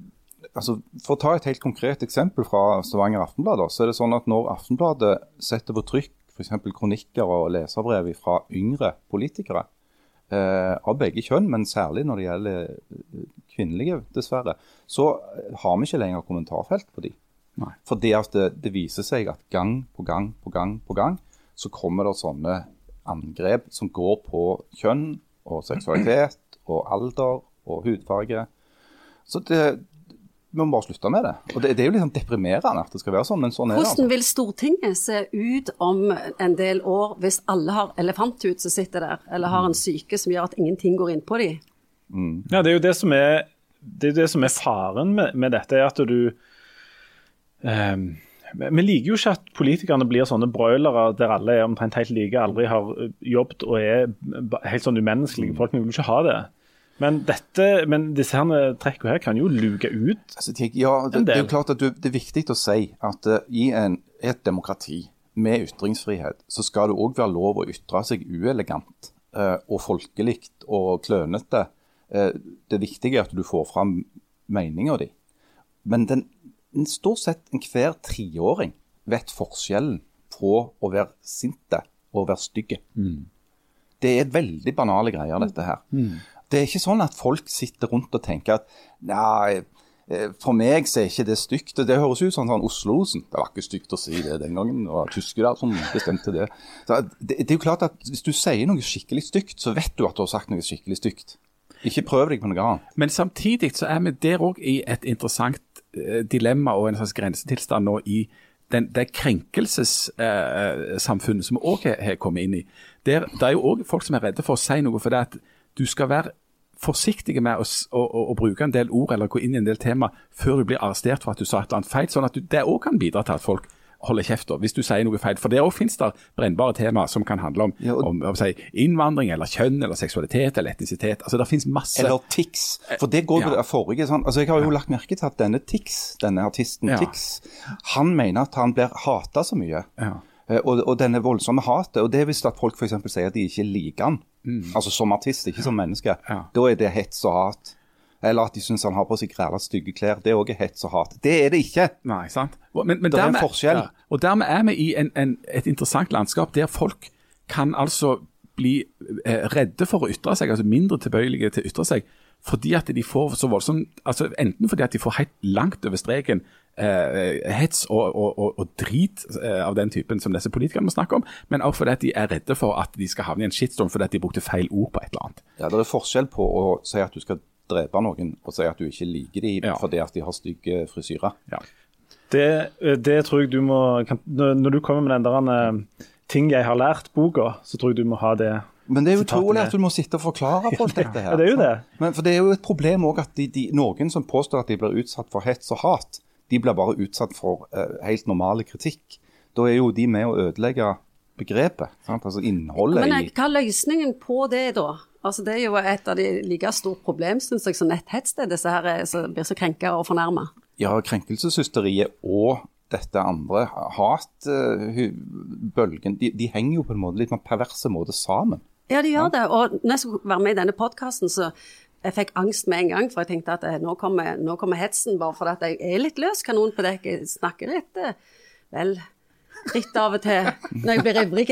altså For å ta et helt konkret eksempel fra Stavanger Aftenblad, da, så er det sånn at når Aftenbladet setter på trykk f.eks. kronikker og leserbrev fra yngre politikere, eh, av begge kjønn, men særlig når det gjelder eh, kvinnelige, dessverre, så har vi ikke lenger kommentarfelt på de. Nei. Fordi at det, det viser seg at gang på gang på gang på gang så kommer det sånne angrep som går på kjønn og seksualitet og alder og hudfarge. Så det, vi må bare slutte med det. Og det, det er jo litt sånn deprimerende at det skal være sånn, men sånn er det. Hvordan altså. vil Stortinget se ut om en del år hvis alle har elefanthud som sitter der, eller har en syke som gjør at ingenting går inn på dem? Ja, det er jo det som er, det er, det som er faren med, med dette, er at du ehm, Vi liker jo ikke at politikerne blir sånne broilere der alle er omtrent helt like, aldri har eh, jobbet og er helt sånn umenneskelige. Folk vil ikke ha det. Men, dette, men disse her trekkene her kan jo luke ut. Altså, tenk- ja, det, det er jo klart at du, det er viktig å si at uh, i en, et demokrati med ytringsfrihet, så skal det òg være lov å ytre seg uelegant uh, og folkelig og klønete. Eh, det viktige er at du får fram meninga di. Men den, stort sett enhver treåring vet forskjellen på å være sinte og å være stygge. Det er veldig banale greier, dette her. Det er ikke sånn at folk sitter rundt og tenker at nei, eh, for meg så er ikke det stygt. Det høres ut som sånn Oslo-Osen. Det var ikke stygt å si det den gangen. Det var tyskere som bestemte det. Så det. Det er jo klart at Hvis du sier noe skikkelig stygt, så vet du at du har sagt noe skikkelig stygt. Ikke prøv deg på noe annet. Men samtidig så er vi der òg i et interessant eh, dilemma og en slags grensetilstand nå i den, det krenkelsessamfunnet som vi òg har, kommet inn i. Der, det er jo òg folk som er redde for å si noe, for det at du skal være forsiktig med å, å, å bruke en del ord eller gå inn i en del tema før du blir arrestert for at du sa et eller annet feil. sånn at du, Det òg kan bidra til at folk holder kjeft da, hvis du sier noe feil. For der òg finnes det brennbare tema som kan handle om, Ja, og- om, om si, innvandring eller kjønn eller seksualitet eller etnisitet. Altså Det finnes masse Eller Tix. For det går jo Ja. det forrige sånn. Altså Jeg har jo lagt merke til at denne Tix, denne artisten Ja. Tix, han mener at han blir hata så mye. Ja. Eh, Og, og denne voldsomme hatet, og det er hvis at folk f.eks. sier at de ikke liker han, altså som artist, ikke som menneske, Ja. da er det hets og hat. Eller at de syns han har på seg ræla stygge klær. Det er òg hets og hat. Det er det ikke. Nei, sant? Men, men Det er en forskjell. Ja, og dermed er vi i en, en, et interessant landskap der folk kan altså bli eh, redde for å ytre seg, altså mindre tilbøyelige til å ytre seg, fordi at de får så voldsomt altså Enten fordi at de får helt langt over streken eh, hets og, og, og, og drit eh, av den typen som disse politikerne må snakke om, men også fordi at de er redde for at de skal havne i en shitstorm fordi at de brukte feil ord på et eller annet. Ja, Det er forskjell på å si at du skal drepe noen, og si at du ikke liker dem Ja. fordi at de har stygge frisyrer. Ja. Det, eh, det tror jeg du må Når du kommer med den der eh, ting jeg har lært-boka, så tror jeg du må ha det. Men det er jo utrolig at du må sitte og forklare folk dette her. Ja, det er jo det. Men for det er jo et problem òg at de, de, noen som påstår at de blir utsatt for hets og hat, de blir bare utsatt for uh, helt normale kritikk. Da er jo de med å ødelegge begrepet. Sant? Altså innholdet Men hva er løsningen på det, da? Altså, det er jo et av de like stort problem, syns jeg, som netthets, det er disse her eh, som blir så krenka og fornærma. ja, krenkelseshysteriet og dette andre, hatbølgen, de, de henger jo på en måte litt på en perverse måte sammen. Ja, de gjør det. Og når jeg skulle være med i denne podkasten, så jeg fikk angst med en gang, for jeg tenkte at eh, nå kommer, nå kommer hetsen, bare fordi at jeg er litt løs kanon på dekk. Jeg snakker litt eh, vel dritt av og til når jeg blir ivrig.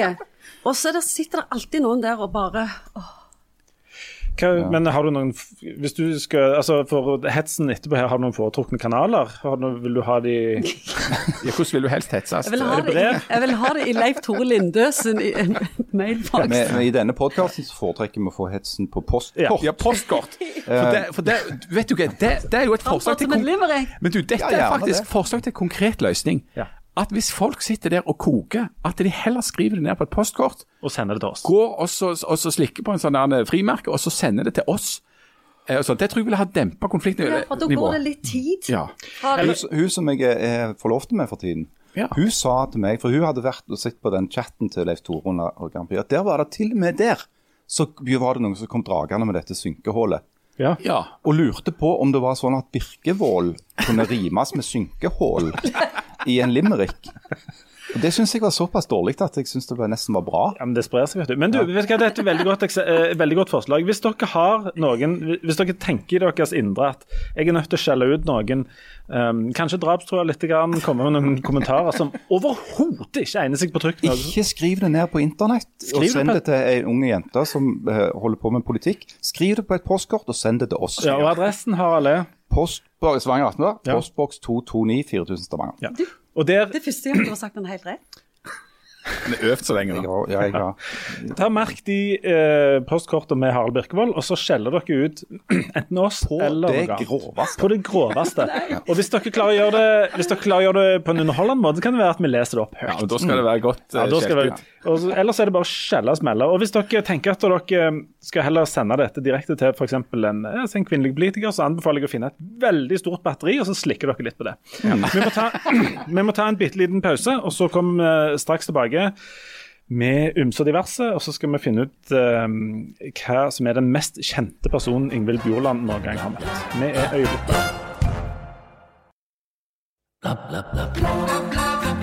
Og så er sitter det alltid noen der og bare åh, Hva, Men har du noen Hvis du skal Altså For hetsen etterpå her, har du noen foretrukne kanaler? Har du, vil du ha de Ja, hvordan vil du helst hetses? jeg vil, ha Er det i- brev? jeg vil ha det i Leif Tore Lindø sin i- en mailboks. Men, men i denne podkasten foretrekker vi å få hetsen på postkort. Ja. Ja, postkort. For det, for det, vet du hva, det, det er jo et forslag til. Men du, dette er faktisk det. forslag til konkret løsning. At hvis folk sitter der og koker, at de heller skriver det ned på et postkort, og sender det til oss? går og så, og så slikker på en sånn frimerke, og så sender det til oss. Eh, og sånn. Det tror jeg ville ha dempa konfliktnivået. Ja, for da går det litt tid. Ja. Hun, hun som jeg er, er forlovet med for tiden, Ja. hun sa til meg, for hun hadde vært og sett på den chatten til Leif Tore under og Grand Prix, at der var det til og med der så var det noen som kom dragende med dette synkehullet. Ja. ja. Og lurte på om det var sånn at Birkevold kunne rimes med synkehull i en limerick. Det syns jeg var såpass dårlig at jeg syns det nesten var bra. Ja, men det sprer seg, vet du. Men du, vet du det er et veldig godt, eh, veldig godt forslag. Hvis dere har noen, hvis dere tenker i deres indre at jeg er nødt til å skjelle ut noen, um, kanskje drapstrua litt, grann, komme med noen kommentarer som overhodet ikke egner seg på trykk. Ikke skriv det ned på internett og send det på- det til ei unge jente som eh, holder på med politikk. Skriv det på et postkort og send det til oss. Ja, og adressen har alle. Postboks Stavanger 18, postboks 229 4000 Stavanger. Ja. Og der, Det første gang du har sagt den helt rett. Det er øvd så lenge da. nå. ja, jeg har. ta merk de eh, postkortene med Harald Birkevold, og så skjeller dere ut enten oss På eller det noe groveste. På det groveste. og hvis dere klarer å gjøre det Hvis dere klarer å gjøre det på en underholdende måte, kan det være at vi leser det opp Ja, høyt. og Da skal det være godt Ja, eh, da skal skjelt ut. og så- ellers er det bare å skjelle og smelle. Og hvis dere tenker at dere skal heller sende dette direkte til f.eks. En, en kvinnelig politiker, så anbefaler jeg å finne et veldig stort batteri, og så slikker dere litt på det. Vi, må ta, vi må ta en bitte liten pause, og så kommer vi straks tilbake med ymse og diverse, og så skal vi finne ut eh, hva som er den mest kjente personen Ingvild Bjorland noen gang har møtt. Vi er øyeblikket.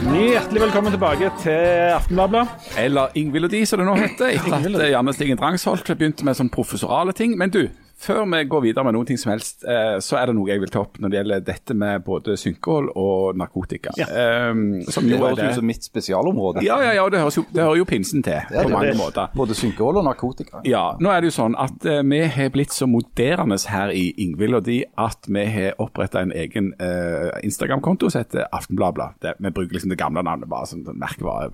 Hjertelig velkommen tilbake til Aftenbladet. Eller Ingvild og de, som det nå heter. Etter at eh, Janne Stigen Drangsholt begynte med sånn professorale ting. Men du, før vi går videre med noen ting som helst, eh, så er det noe jeg vil ta opp når det gjelder dette med både synkehold og narkotika. Um, som Det høres ut som mitt spesialområde. Ja, ja, ja, det høres jo, det hører jo pinsen til Ja, på mange det- måter. Både synkehull og narkotika. Ja, nå er det jo sånn at uh, vi har blitt så moderne her i Ingvild og de at vi har oppretta en egen uh, Instagram-konto som heter Aftenbladblad. Vi bruker liksom det gamle navnet bare som merkevare.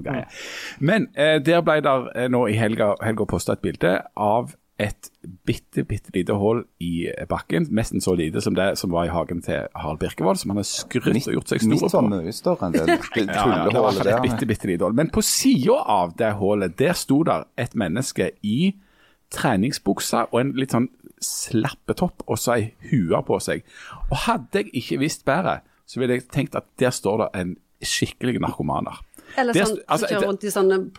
Men uh, der ble der nå i helga, helga posta et bilde av et bitte, bitte lite hull i bakken. Nesten så lite som det som var i hagen til Harald Birkevold, som han har skrytt og gjort seg store på. mye større enn det Ja, ja, tullehullet et der. bitte, bitte lite hull. Men på sida av det hullet, der sto der et menneske i treningsbuksa og en litt sånn slappetopp og så ei hue på seg. Og hadde jeg ikke visst bedre, så ville jeg tenkt at der står det en skikkelig narkomaner. Eller Det er- sånn, altså, kjører rundt i sånne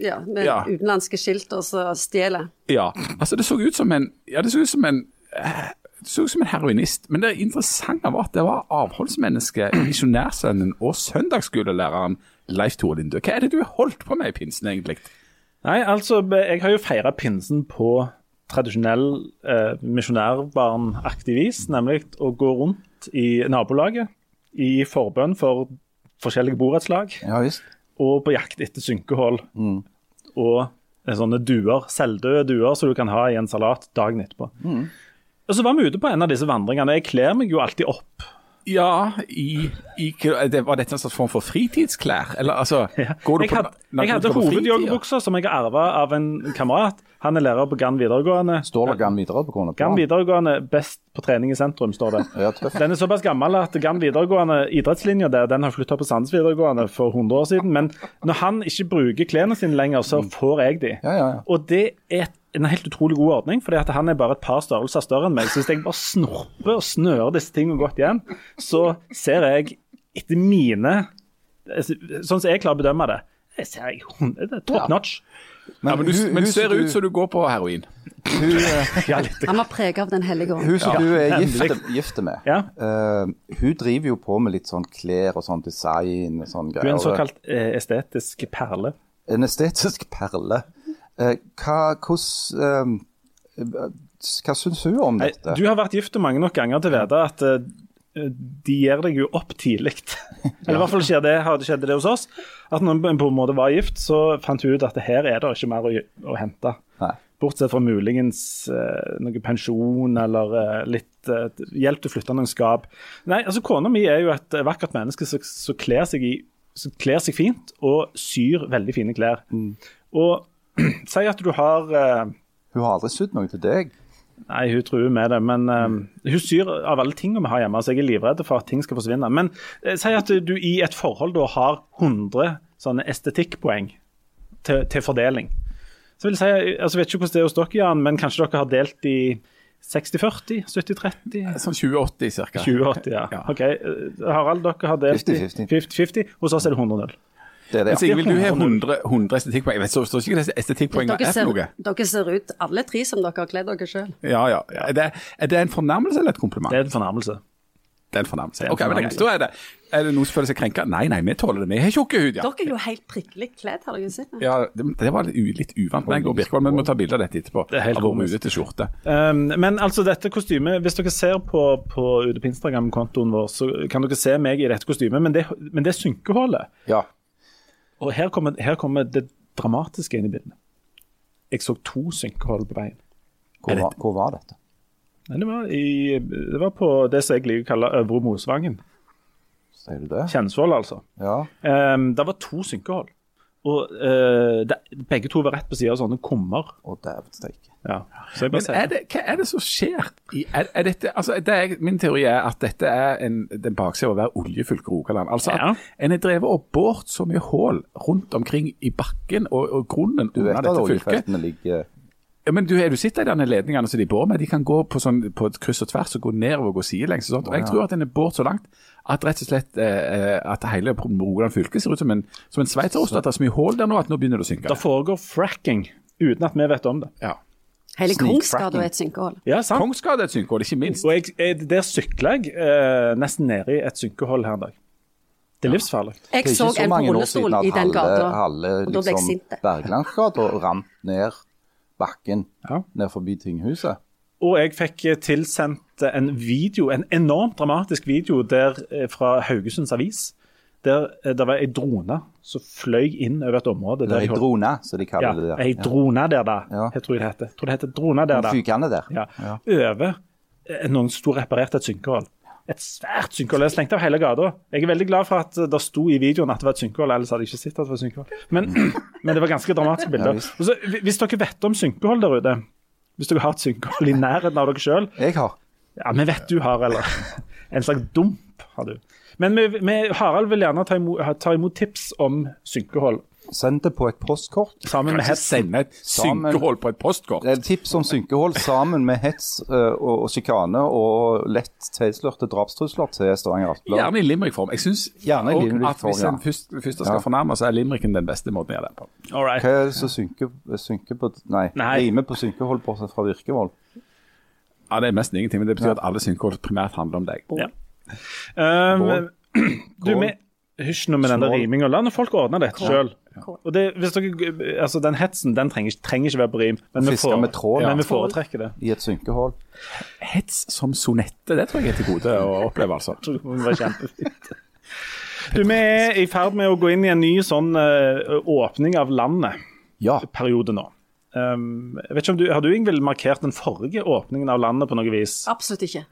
ja, med Ja. utenlandske skilt og så stjeler. Ja, altså det så ut som en Ja, det så ut som en eh, det så ut som en heroinist, men det interessante var at det var avholdsmennesket, misjonærsønnen og søndagsskolelæreren Leif Tore Lindø, hva er det du har holdt på med i pinsen, egentlig? Nei, altså, jeg har jo feira pinsen på tradisjonell eh, misjonærbarnaktig vis, nemlig å gå rundt i nabolaget i forbønn for forskjellige borettslag, Ja og på jakt etter synkehull og eh, sånne duer, selvdøde duer som du kan ha i en salat dagen etterpå. Og så var vi ute på en av disse vandringene. Jeg kler meg jo alltid opp. Ja, i, i det, Var dette en slags form for fritidsklær? Eller altså går du Jeg på, når jeg hadde hovedjoggebukser som jeg har arva av en kamerat. Han er lærer på Gann videregående. Står det Gann videregående på? Gann videregående best på trening i sentrum, står det. Ja. Den er såpass gammel at Gann videregående, idrettslinja der, den har flytta på Sandnes videregående for 100 år siden. Men når han ikke bruker klærne sine lenger, så får jeg de. Ja, ja, ja. Og det er et- en helt utrolig god ordning, fordi at han er bare et par størrelser større enn meg. Så hvis jeg bare snorper og snører disse tingene godt igjen, så ser jeg etter mine Sånn som jeg klarer å bedømme det, jeg ser jeg, det er top Ja. notch. Ja, men du, hun- men du ser ut som du går på heroin. Hun, Ja. Han var preget av Den hellige ånd. hun som du er gifte gift, gift med, Ja. eh, hun driver jo på med litt sånn klær og sånn design og sånn greier. Hun er en såkalt uh, estetisk perle. En estetisk perle. Eh, hva, hvordan, eh, hva syns hun om dette? Du har vært gift mange nok ganger til å vite at eh, de gir deg jo opp tidlig. Eller i hvert fall skjer det, har det skjedd det hos oss. At når en på en måte var gift, så fant hun ut at her er det ikke mer å, å hente. Nei. Bortsett fra muligens eh, noe pensjon eller eh, litt eh, hjelp til å flytte noen skap. Nei, altså Kona mi er jo et vakkert menneske som kler seg, i, seg fint og syr veldig fine klær. Og si at du har uh, Hun har aldri sydd noe til deg. Nei, hun truer med det, men uh, hun syr av alle tingene vi har hjemme, så jeg er livredd for at ting skal forsvinne. Men uh, si at du i et forhold da har 100 sånne estetikkpoeng til, til fordeling. Så vil jeg si, altså vet ikke hvordan det er hos dere, Jan, men kanskje dere har delt i 60-40, 70-30? Sånn 20-80 ca. 20-80, ja. Ja. Ok, Harald, dere har delt i 50-50. 50-50. Hos oss er det 100-0. Det er det, Men ja. Sigrid, vil du ha 100, 100 estetikkpoeng? Jeg vet så så ikke hva estetikkpoeng er for noe. dere ser ut alle tre som dere har kledd dere sjøl. Ja, ja. Er det, er det en fornærmelse eller et kompliment? Det er en fornærmelse. Det er en fornærmelse. Ok, men greit. Da er det, er det noen som føler seg krenka? Nei, nei, vi tåler det. Vi har tjukke hud, ja. Dere er jo helt prikkelig kledd, har dere sett? ja det, det var litt, u, litt uvant meg og Birkvold, men vi må ta bilde av dette etterpå. Det er helt Av til skjorte. Um, men altså dette kostymet, hvis dere ser på, på UDP Instagram-kontoen vår, så kan dere se meg i dette kostymet, men det, men det synkehullet. ja. Og her kommer, her kommer det dramatiske inn i bildet. Jeg så to synkehull på veien. Hvor, var, hvor var dette? Nei, Det var, i, det var på det som jeg liker å kalle Øvre Mosvangen. Sier du det? Kjensvoll, altså. Ja. Um, det var to synkehull. Og uh, det, begge to var rett på siden av sånne kummer. Å, dæven steike. Ja. Så jeg bare Men er det, hva er det som skjer? Er, er dette, altså det er, min teori er at dette er en, den baksida av å være oljefylke Rogaland. Altså at Ja. en har drevet og båret så mye hull rundt omkring i bakken og, og grunnen Du vet under dette fylket. ligger Ja, men du, er du sitter i denne ledningene som de bor med, de kan gå på, sånn, på et kryss og tvers og gå nedover og gå sidelengs. Og, sånt. og jeg tror at den er båret så langt at rett og slett eh, at hele Rogaland fylke ser ut som en, som en sveitserost. At det er så mye hull der nå at nå begynner det å synke. Det foregår fracking uten at vi vet om det. Ja. Hele Kongsgade Kongsgata er et synkehull. Ja, sant? Kongsgade er et synkehull, ikke minst. Og jeg, jeg, der sykla jeg eh, nesten nede i et synkehull her en dag. Det er livsfarlig. Jeg Det er så ikke så en rullestol i den gata, halve og da ble jeg liksom, sint. Berglandsgata rant ned bakken Ja. ned forbi tinghuset. Og jeg fikk eh, tilsendt en video, en enormt dramatisk video der, eh, fra Haugesunds Avis. Der eh, det var ei drone som fløy inn over et område. Der er ei drone, som de ja, det der. ei drone der, da. Ja. Jeg tror det heter. Jeg tror det heter drone der, da. Fykende der. Ja. Ja. Over eh, noen sto reparert et synkehull. Et svært synkehull. Jeg slengte av hele gata. Jeg er veldig glad for at eh, det sto i videoen at det var et synkehull, ellers hadde jeg ikke sett at det var synkehull. Men, men det var ganske dramatiske bilder. Visst. Hvis dere vet om synkehull der ute, hvis dere har et synkehull i nærheten av dere sjøl Jeg har. Ja, vi vet du har, eller en slags dump har du. Men vi, vi, Harald vil gjerne ta imot, ta imot tips om synkehold. Send det på et postkort. sammen med hets. sende et synkehold på et postkort. Det er tips om synkehold sammen med hets eh, og, og sjikane og lett tilslørte drapstrusler til Stavanger Aftenblad. Gjerne i limerick-form. Jeg syns Gjerne i at hvis ja. en først, først skal Ja. fornærme, så er limericken den beste måten å gjøre det på. All right. Hva er det som synker, synker på Nei, Nei. rimer på synkehold bortsett fra virkevold? Ja, Det er nesten ingenting, men det betyr at alle synkehold primært handler om deg. Ja. Um, du, med Hysj nå med den riminga. La folk ordne dette sjøl. Det, altså Den hetsen den trenger, trenger ikke være på rim, men vi, får, med trål, men vi foretrekker det. I et synkehull. Hets som sonette, det tror jeg er til gode å oppleve, altså. tror det må kjempefint. Du, Vi er i ferd med å gå inn i en ny sånn uh, åpning av landet-periode Ja. nå. Um, vet ikke om du, Har du Ingvild, markert den forrige åpningen av landet på noe vis? Absolutt ikke.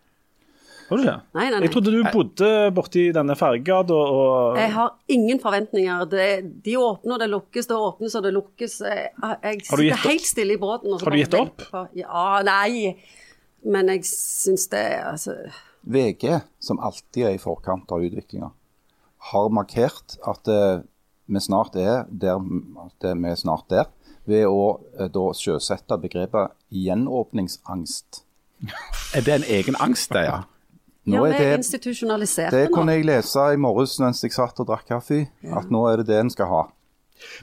Har du ikke? Nei, nei, nei. Jeg trodde du bodde borti denne Fergegata og Jeg har ingen forventninger. Det, de åpner og det lukkes, det åpnes og det lukkes. Jeg, jeg sitter helt stille i båten. og så Har du gitt opp? på- Ja, nei. Men jeg syns det altså, VG, som alltid er i forkant av utviklinga, har markert at uh, vi snart er der at vi er snart der, ved å uh, da sjøsette begrepet gjenåpningsangst. Er det en egen angst, det, ja? Nå Ja, vi er er det, institusjonaliserte det nå. kunne jeg lese i morges mens jeg satt og drakk kaffe, at nå er det det en skal ha.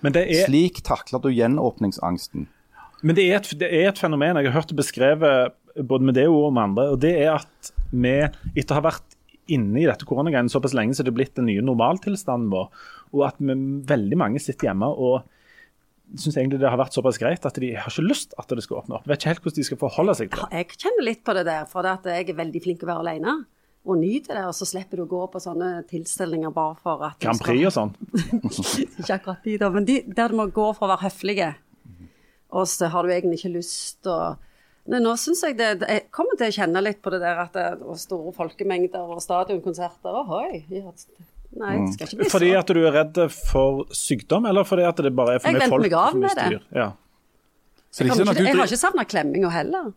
Men det er, Slik takler du gjenåpningsangsten. men det er, et, det er et fenomen jeg har hørt det beskrevet både med det ordet og med andre. og det er at vi, etter å ha vært inne i dette koronagreiene såpass lenge, så er det blitt den nye normaltilstanden vår. Og at vi, veldig mange sitter hjemme og syns egentlig det har vært såpass greit at de har ikke lyst at det skal åpne opp. Vet ikke helt hvordan de skal forholde seg til det. Jeg kjenner litt på det der, for det at jeg er veldig flink til å være alene. Og nyter det, og så slipper du å gå på sånne tilstelninger bare for at Grand skal- Prix og sånn. Ikke akkurat de, da, men de, der du må gå for å være høflige. Og så har du egentlig ikke lyst å Nei, nå syns jeg det Jeg kommer til å kjenne litt på det der at det og store folkemengder og stadionkonserter. Ohoi. Ja, nei, det skal ikke bli sånn. Fordi at du er redd for sykdom, eller fordi at det bare er for Jeg mye venter folk? meg av med det. Ja. Så det Jeg, ikke jeg har ikke savna klemminga heller.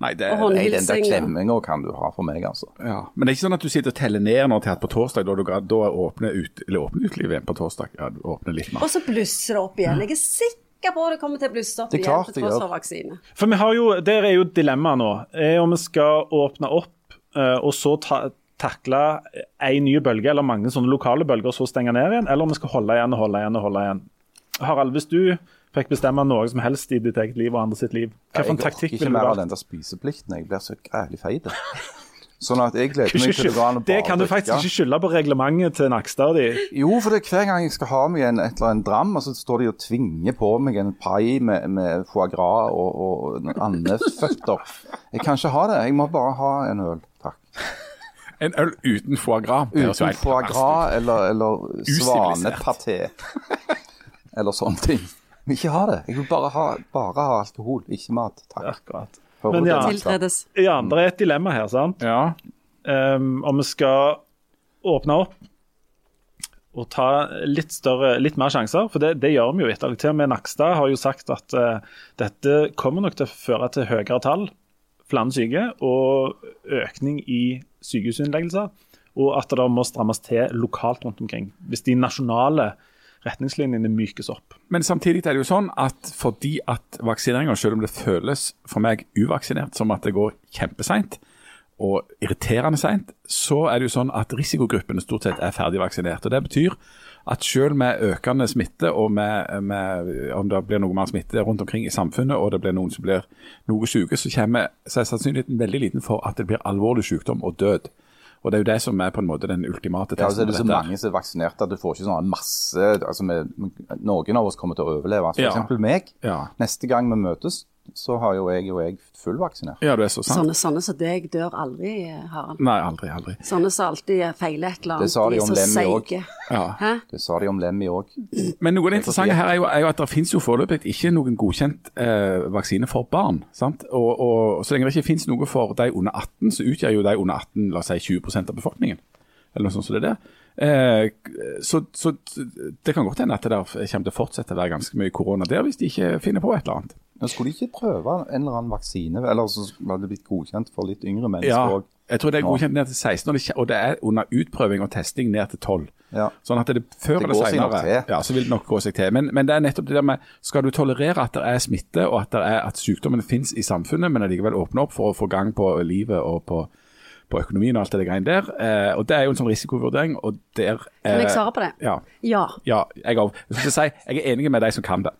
Nei, det, Og Nei, den der klemminga kan du ha for meg, altså. ja. Men det er ikke sånn at du sitter og teller ned nå til at på torsdag, da, du, da åpner, ut, eller åpner utelivet igjen på torsdag. Ja, du åpner litt mer. Og så blusser det opp igjen. Jeg er sikker på det kommer til å blusse opp igjen klart til tross for vaksine. For vi har jo, Der er jo dilemmaet nå. Er om vi skal åpne opp eh, og så ta, takle en ny bølge, eller mange sånne lokale bølger, og så stenge ned igjen, eller om vi skal holde igjen og holde igjen og holde igjen. Harald, hvis du fikk bestemme noe som helst i ditt eget liv og andre sitt liv, hva for en jeg orker taktikk ikke ville du mer av den der spiseplikten. Jeg blir så grælig feit. Sånn at jeg gleder meg til det går an å Det kan du faktisk ikke skylde på reglementet til Nakstad. de. Jo, for det er hver gang jeg skal ha meg en, et eller annet dram, og så står de og tvinger på meg en pai med, med foie gras og, og andeføtter. Jeg kan ikke ha det. Jeg må bare ha en øl, takk. En øl uten foie gras. Uten foie gras eller, eller svanepaté. Eller sånne ting. Ikke ha det. Jeg vil bare ha, bare ha alkohol, ikke mat. Takk. Akkurat. Men ja. Tiltredes. Ja, det er et dilemma her, sant? Ja. um, om vi skal åpne opp og ta litt større, litt mer sjanser, for det, det gjør vi jo etter. Til og med Nakstad har jo sagt at uh, dette kommer nok til å føre til høyere tall, flere syke og økning i sykehusinnleggelser, og at det må strammes til lokalt rundt omkring. Hvis de nasjonale retningslinjene mykes opp. Men samtidig er det jo sånn at fordi at vaksineringa, selv om det føles for meg uvaksinert som at det går kjempeseint og irriterende seint, så er det jo sånn at risikogruppene stort sett er ferdigvaksinert. Og Det betyr at selv med økende smitte, og med, med, om det blir noe mer smitte rundt omkring i samfunnet, og det blir noen som blir noe syke, så, kommer, så er sannsynligheten veldig liten for at det blir alvorlig sykdom og død. Og Det er jo det som er på en måte den ultimate Ja, testen. så er det på så mange som er vaksinerte at du får ikke sånn masse altså vi, Noen av oss kommer til å overleve. For Ja. eksempel meg. Ja. Neste gang vi møtes, så har jo jeg og jeg fullvaksinert. ja, det er så sant. Sånne, sånne som deg dør aldri, Harald. Nei, aldri, aldri. Sånne som alltid feiler et eller annet. Det sa de om så Lemmy òg. Ja. Det sa de om Lemmy òg. Men noe av det interessante her er jo, er jo at det finnes jo foreløpig ikke noen godkjent eh, vaksine for barn. sant? Og, og Så lenge det ikke finnes noe for de under 18, så utgjør jo de under 18 la oss si 20% av befolkningen. Eller noe sånt som det er. Eh, så, så det kan godt hende at det der kommer til å fortsette å være ganske mye korona der, hvis de ikke finner på et eller annet. Men skulle de ikke prøve en eller annen vaksine? Eller så hadde det blitt godkjent for litt yngre mennesker òg. jeg tror det er godkjent ned til 16, og det, og det er under utprøving og testing ned til 12. Ja. Sånn at det før Det eller går seg nok senere til. ja, så vil det nok gå seg til. Men, men det er nettopp det der med Skal du tolerere at det er smitte, og at, det er, at sykdommen finnes i samfunnet, men allikevel åpne opp for å få gang på livet og på, på økonomien og alt det greiene der. Eh, og Det er jo en sånn risikovurdering. og der... Kan eh, jeg svare på det? Ja. Ja. ja jeg. Jeg, skal si, jeg er enig med de som kan det.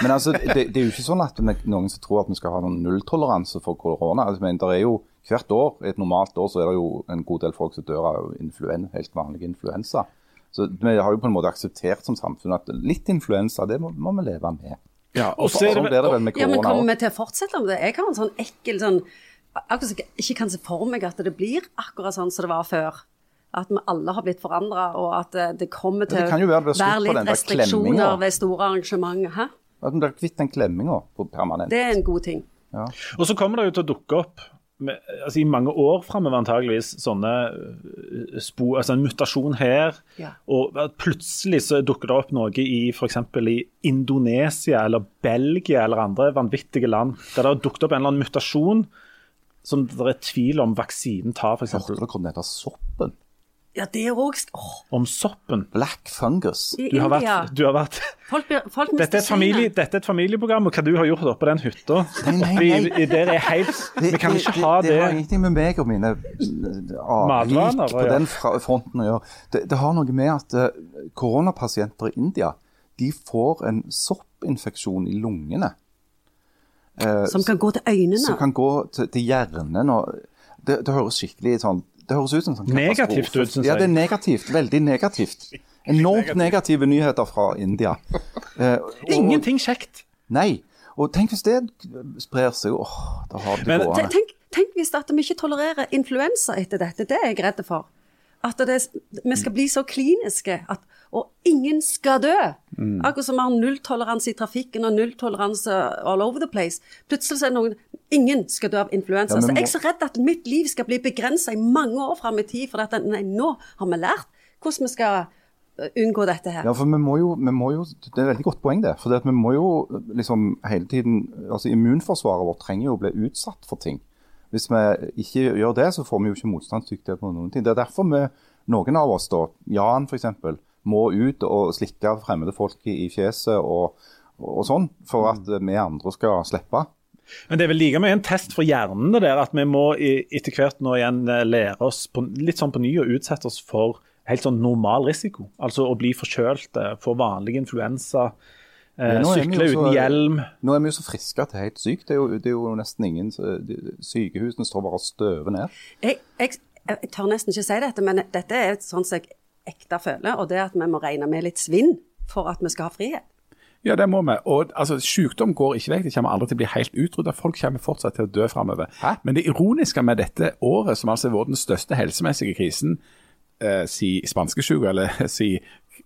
Men altså, det, det er jo ikke sånn at er noen som tror at vi skal ha noen nulltoleranse for korona. Altså, men det er jo Hvert år, et normalt år så er det jo en god del folk som dør av influen, helt vanlig influensa. Så vi har jo på en måte akseptert som samfunn at litt influensa, det må, må vi leve med. Ja, Og så er det Sånn blir det vel med Ja, men kommer vi til å fortsette med det? Jeg har en sånn ekkel sånn Akkurat så jeg ikke kan se for meg at det blir akkurat sånn som det var før. At vi alle har blitt forandra, og at eh, det kommer til det kan jo være være litt restriksjoner ved store arrangementer. Hæ? At vi blir kvitt den klemminga permanent. Det er en god ting. Ja. Og så kommer det jo til å dukke opp med, altså i mange år framover antageligvis sånne øh, spor, altså en mutasjon her. Ja. Og plutselig så dukker det opp noe i f.eks. i Indonesia eller Belgia eller andre vanvittige land der det har dukket opp en eller annen mutasjon som det er tvil om vaksinen tar, f.eks. Hørte dere om dette soppen? Ja, det er òg oh. Om soppen. Black fungus. i Du har India. vært, du har vært Folk, blir- folk dette, er et familie, dette er et familieprogram, og hva du har gjort oppe på den hytta. Vi- vi- Det helt kan ikke ha det, det har det ingenting med meg og mine eh, avvik på ja. den fronten å gjøre. Det, det har noe med at uh, koronapasienter i India de får en soppinfeksjon i lungene. Uh, Som kan gå til øynene. som kan gå til, til hjernen. Og det, det høres skikkelig sånn Det høres ut som sånn Negativt ut, synes Ja, det er negativt. Veldig negativt. Enormt negative nyheter fra India. Eh, og- Ingenting kjekt. Nei. Og tenk hvis det sprer seg. Åh, da har det gående. Tenk, tenk hvis at vi ikke tolererer influensa etter dette. Det er jeg redd for. At det, vi skal bli så kliniske at og ingen skal dø. Akkurat som vi har nulltoleranse i trafikken og nulltoleranse all over the place. Plutselig så er det noen Ingen skal dø av influensa. Ja, må... så jeg er så redd at mitt liv skal bli begrensa i mange år fram i tid. For at, nei, nå har vi lært hvordan vi skal eh, unngå dette her. Ja, for vi må jo, vi må jo Det er et veldig godt poeng, det. For det vi må jo liksom hele tiden altså Immunforsvaret vårt trenger jo å bli utsatt for ting. Hvis vi ikke gjør det, så får vi jo ikke motstandsdyktighet på noen ting. Det er derfor vi, noen av oss, da, Jan f.eks., må ut og slikke fremmede folk i, fjeset og, og sånn, for at vi andre skal slippe. Men det er vel like mye en test for hjernen det der, at vi må etter hvert nå igjen eh, lære oss på, litt sånn på ny og utsette oss for helt sånn normal risiko. Altså å bli forkjølt, eh, få vanlig influensa, Ja, er sykle uten så- hjelm. Nå er vi jo så friske at det er helt sykt. Det er jo, det er jo nesten ingen de- Sykehusene står bare og støver ned. Jeg, jeg, jeg tør nesten ikke si dette, men dette er sånn som jeg ekte føler, og det er at vi må regne med litt svinn for at vi skal ha frihet. Ja, det må vi. Og altså, Sykdom går ikke vekk. Det kommer aldri til å bli helt utrydda. Folk kommer fortsatt til å dø framover. Men det ironiske med dette året, som altså har vært den største helsemessige krisen eh, si spanskesjuka, eller si eh,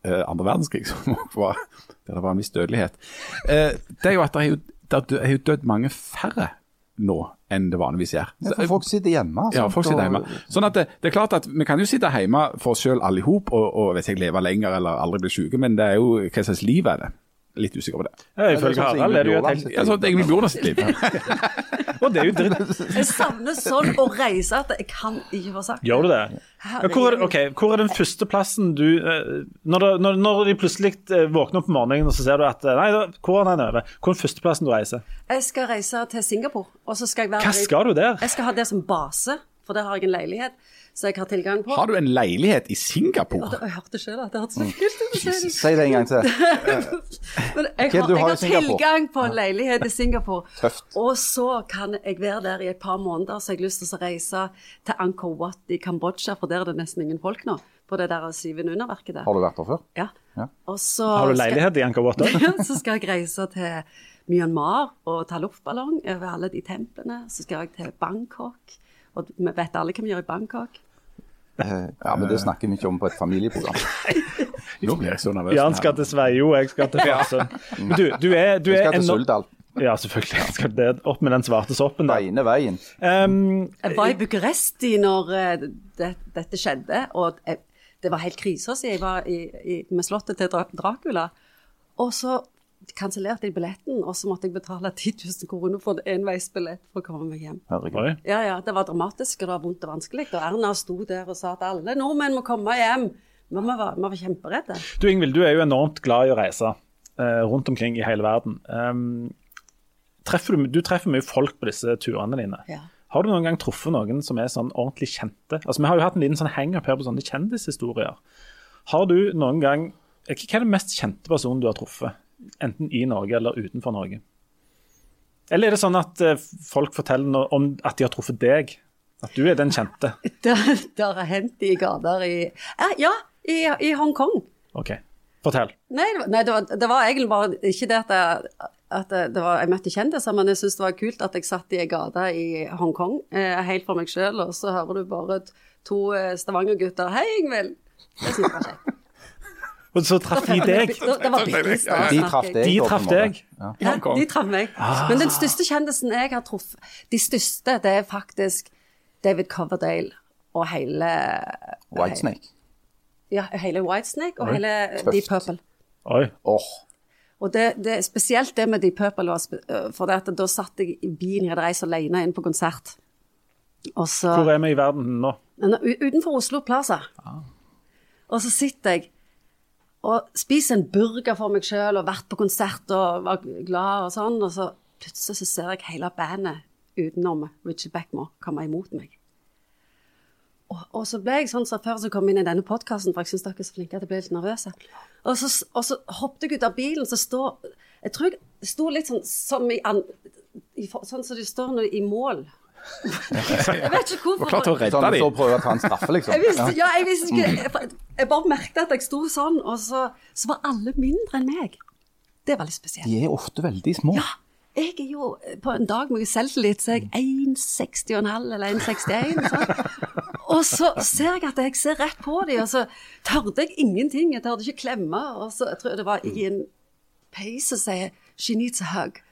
andre verdenskrig, som var, der det var en viss dødelighet, eh, det er jo at det er jo, det er jo dødd mange færre nå enn det vanligvis gjør. Ja, for folk sitter hjemme. Ja, folk sitter hjemme. Sånn at det, det er klart at Vi kan jo sitte hjemme for oss sjøl alle i hop og, og vet jeg, leve lenger eller aldri bli syke, men det er jo hva slags liv er det? Litt usikker på det. Ja, Ifølge sånn Harald er det jo et helt sånn bor det sitt liv. Og det er jo dritt. Jeg savner sånn å reise at jeg kan ikke få sagt Gjør du det? Ja, hvor, er, okay, hvor er den første plassen du eh, Når, det, når, når de plutselig eh, våkner opp om morgenen og så ser du at eh, Nei, da, hvor er den over? Hvor er den første plassen du reiser? Jeg skal reise til Singapore, og så skal jeg være Hva skal du der? Jeg skal ha det som base, for der har jeg en leilighet så jeg har tilgang på. Har du en leilighet i Singapore? Jeg hørte selv at det hørtes så kult ut si det. En gang til. Men jeg har, jeg har tilgang på en leilighet i Singapore. Tøft. Og så kan jeg være der i et par måneder, så jeg har lyst til å reise til Angkor Wat i Kambodsja, for der er det nesten ingen folk nå. På det der syvende underverket der. Har du vært der før? Ja. Ja. Og så Har du skal- leilighet i Angkor Wat òg? Så skal jeg reise til Myanmar og ta luftballong over alle de templene. Så skal jeg til Bangkok. Og vi vet alle hva vi gjør i Bangkok. Eh, Ja, men det snakker vi ikke om på et familieprogram. Nå blir jeg så nervøs. Jan skal til Sveio, jeg skal til Farsund. Du, du er, du Vi er skal til Ja, selvfølgelig. Jeg skal det opp med den svarte soppen der. Beine veien. Um, Jeg var i Bucuresti når eh, det, dette skjedde, og jeg, det var helt krise jeg var i, i, med slottet til Dracula. Og så kansellerte jeg billetten, og så måtte jeg betale 10 000 kroner for en enveisbillett for å komme meg hjem. Herregud. Ja, ja, det var dramatisk, og det var vondt og vanskelig. Og Erna sto der og sa at alle nordmenn må komme hjem. Men vi var, vi var kjemperedde. Du Ingvild, du er jo enormt glad i å reise eh, rundt omkring i hele verden. Um, treffer du, du treffer mye folk på disse turene dine. Ja. Har du noen gang truffet noen som er sånn ordentlig kjente? Altså, Vi har jo hatt en liten sånn hang-up her på sånne kjendishistorier. Har du noen gang Hva er den mest kjente personen du har truffet? Enten i Norge eller utenfor Norge? Eller er det sånn at eh, folk forteller om at de har truffet deg? At du er den kjente? Det, har hendt i gater i Eh, Ja, I, i Hongkong. OK, fortell. Nei, det var, nei det, var, det var egentlig bare ikke det at, jeg, at var, jeg møtte kjendiser, men jeg syntes det var kult at jeg satt i ei gate i Hongkong eh, helt for meg sjøl, og så hører du bare to eh, Stavanger-gutter 'Hei, Ingvild'. Det syns jeg var kjekt. Og så traff de deg. Det, var bitte stas. De traff deg. De traff deg. Ja. Ja, de traff meg. Men den største kjendisen jeg har truffet, de største, det er faktisk David Coverdale og hele Whitesnake. Ja, hele Whitesnake og Oi, hele. Deep Purple. Oi. Oh. Og det, det, spesielt det med Deep Purple, var øh, for det at da satt jeg i bilen, jeg hadde reist alene inn på konsert. Og så Hvor er vi i verden nå? Nå, Utenfor Oslo Plaza. Og så sitter jeg og spist en burger for meg sjøl og vært på konsert og var glad og sånn, og så plutselig så ser jeg hele bandet utenom Richard Backmore komme imot meg. Og, og så ble jeg sånn som før som kom inn i denne podkasten, for jeg syns dere er så flinke at jeg ble litt nervøse. Og så, og så hoppet jeg ut av bilen, så står Jeg tror jeg sto litt sånn som i, an, i Sånn som de står nå i mål. Jeg vet ikke hvorfor. Var klar til å redde sånn dem. så prøver å ta en straffe, liksom. Jeg visste, ja, jeg visste ikke jeg, jeg bare merket at jeg sto sånn, og så, så var alle mindre enn meg. Det var litt spesielt. De er ofte veldig små. Ja, jeg er jo på en dag med selvtillit, så er jeg 1,60,5 eller 1,61. sant? Og så ser jeg at jeg ser rett på dem, og så tørde jeg ingenting. Jeg tørde ikke klemme. Og så jeg tror det var i en peis som sier 'she needs a hug'.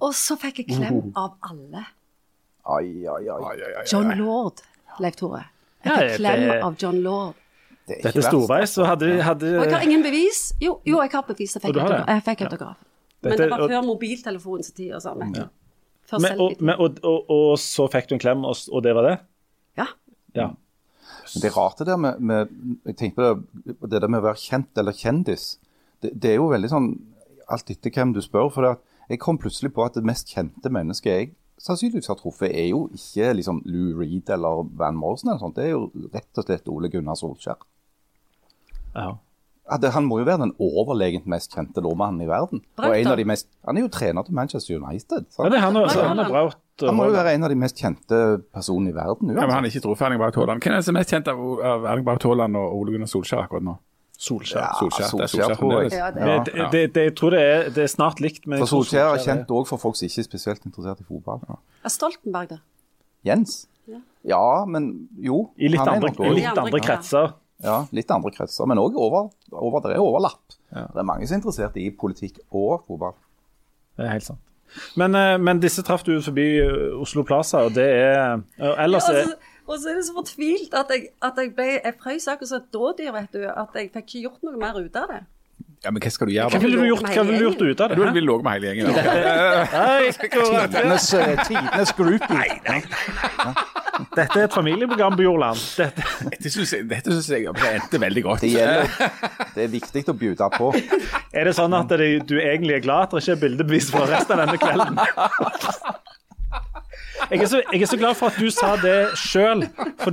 Og så fikk jeg klem av alle. Ai, ai, ai. John. Lord, Leif Tore. Ja, Jeg fikk klem det- av John Lord. Det er Dette er storveis. Og hadde, Og jeg har ingen bevis. Jo, jo jeg har bevis. Jeg fikk, jeg fikk autograf. Men det var før mobiltelefonens tid og sånn. Ja. men, og, men, og, og, og så fikk du en klem, og, og det var det? Ja. Ja. Det er rart det der med, med Jeg tenkte på det, det der med å være kjent eller kjendis. Det, det er jo veldig sånn alt etter hvem du spør. For det at jeg kom plutselig på at det mest kjente mennesket jeg sannsynligvis har truffet, er jo ikke liksom Lou Reed eller Van Morrison eller sånt. Det er jo rett og slett Ole Gunnar Solskjær. ja. Ja, det, han må jo være den overlegent mest kjente nordmannen i verden. Og en av de mest, han er jo trener til Manchester United. ja det er han, også, han er Braut. Han må jo være en av de mest kjente personene i verden. Ja, men han er ikke truffet Erling Braut Haaland. Hvem er det som er mest kjent av, av Erling Braut Haaland og Ole Gunnar Solskjær akkurat nå? Solskjær. Ja, Solskjær, det Solskjær, Solskjær tror jeg. Ja, det- Ja. Det, det, det, jeg tror det er, det er snart likt. Men For Solskjær, Solskjær er kjent òg for folk som ikke er spesielt interessert i fotball. Er Stoltenberg det? Jens? Ja, men jo. I litt andre, i litt andre kretser. Ja, litt andre kretser, men òg over, over, det er overlapp. Ja. Det er mange som er interessert i politikk og fotball. Det er helt sant. Men, eh, men disse traff du forbi eh, Oslo Plaza, og det er Ellers er altså, og så er det så fortvilt at jeg, at jeg ble Jeg frøs akkurat som et dådyr, vet du. At jeg fikk ikke gjort noe mer ut av det. Ja, men hva skal du gjøre Hva da? ville du gjort, hva ville du gjort ut av det? Du ville vil logge med hele gjengen. da. Nei, akkurat. Tidenes, eh, nei, nei. Dette er et familieprogram på Jordland. Dette, Dette syns jeg, dette synes jeg endte veldig godt. Det gjelder. Det er viktig å bjude på. er det sånn at det, du egentlig er glad at det ikke er bildebevis for resten av denne kvelden? Jeg er, så, jeg er så glad for at du sa det sjøl,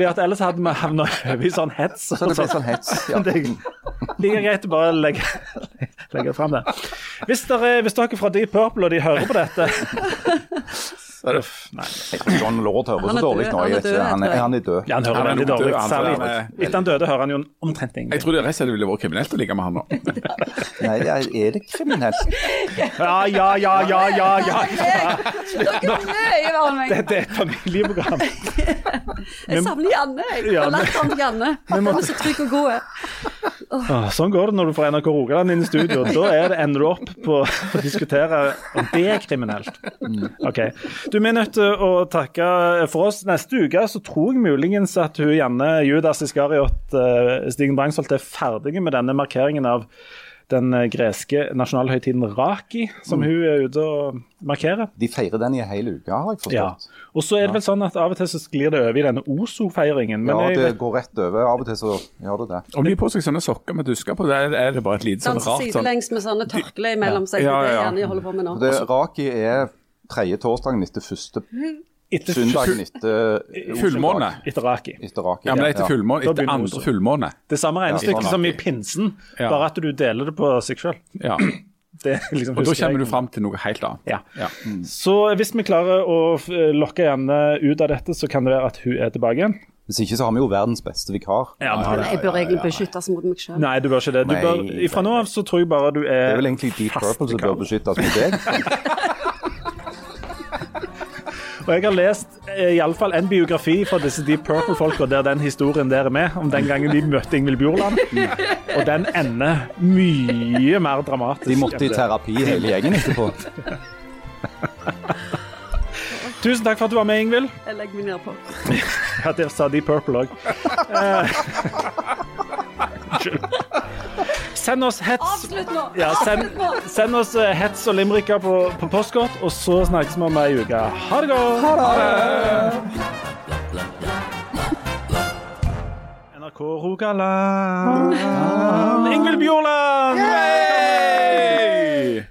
at ellers hadde vi havna over i sånn hets. Så det blir sånn hets. Ja. Det like greit å bare legge, legge fram det. Hvis dere, hvis dere fra Deep Purple og de hører på dette er det, nei, Jeg tror John Lord hører Han så dårlig nå. han er død, Han er, han er død. ja, Han hører Han er veldig dårlig. Særlig han er- etter han døde hører han jo omtrent Jeg tror trodde rett og slett ville vært kriminelt å ligge med han nå. Nei, det er, er det kriminelt? Ja, ja, ja, ja, ja, ja. Er mye. Dette er et familieprogram. Jeg savner Janne. Jeg har lagt om Janne. Han er så trygg og god. Åh, Sånn går det når du får NRK Rogaland inn i studio. Da er det, ender du opp på å diskutere om det er kriminelt. Ok. Du, Vi er nødt til å takke for oss. Neste uke så tror jeg muligens at hun Janne Judas Iskariot eh, Stigen Brangsholt er ferdige med denne markeringen av den eh, greske nasjonalhøytiden Raki, som hun er ute og markerer. De feirer den i en hel uke, har jeg forstått. Ja. Og så er det vel sånn at av og til så sklir det over i denne Ozo-feiringen. Ja, det vet, går rett over. Av og til så gjør det det. Om de har på seg sånne sokker med dusker på, det er, det bare et lite sånn rart sånn sidelengs med sånne tørkle imellom seg. Ja, Det er ja. gjerne jeg holder på med nå. Det, Raki er tredje torsdagen etter første etter, søndagen etter Fullmåne. etter Raki. Etter Raki. Ja, men er etter fullmåne. Etter andre fullmåne. Det samme regnestykket ja, som i pinsen, Ja. bare at du deler det på seg sjøl. Ja. Liksom Og da kommer jeg. du fram til noe helt annet. Ja. Ja. Så hvis vi klarer å lokke Janne ut av dette, så kan det være at hun er tilbake igjen. Hvis ikke så har vi jo verdens beste vikar. Ja, vi har Men det. jeg bør egentlig beskyttes mot meg sjøl. Nei, du bør ikke det. Du bør, fra nå av så tror jeg bare du er Det er vel egentlig Deep Purple som bør beskyttes mot deg. Og jeg har lest eh, i alle fall en biografi fra disse Deep Purple-folka der den historien der er med, om den gangen de møtte Ingvild Bjorland. Og den ender mye mer dramatisk. De måtte i terapi hele gjengen etterpå. Tusen takk for at du var med, Ingvild. Jeg legger meg nedpå. Ja, der sa Deep Purple òg. Send oss hets Avslutt nå! ja, send, send oss eh, hets og limericker på, på postkort, og så snakkes vi om ei uke. Ha det godt! NRK Rogaland. Ingvild Bjorland!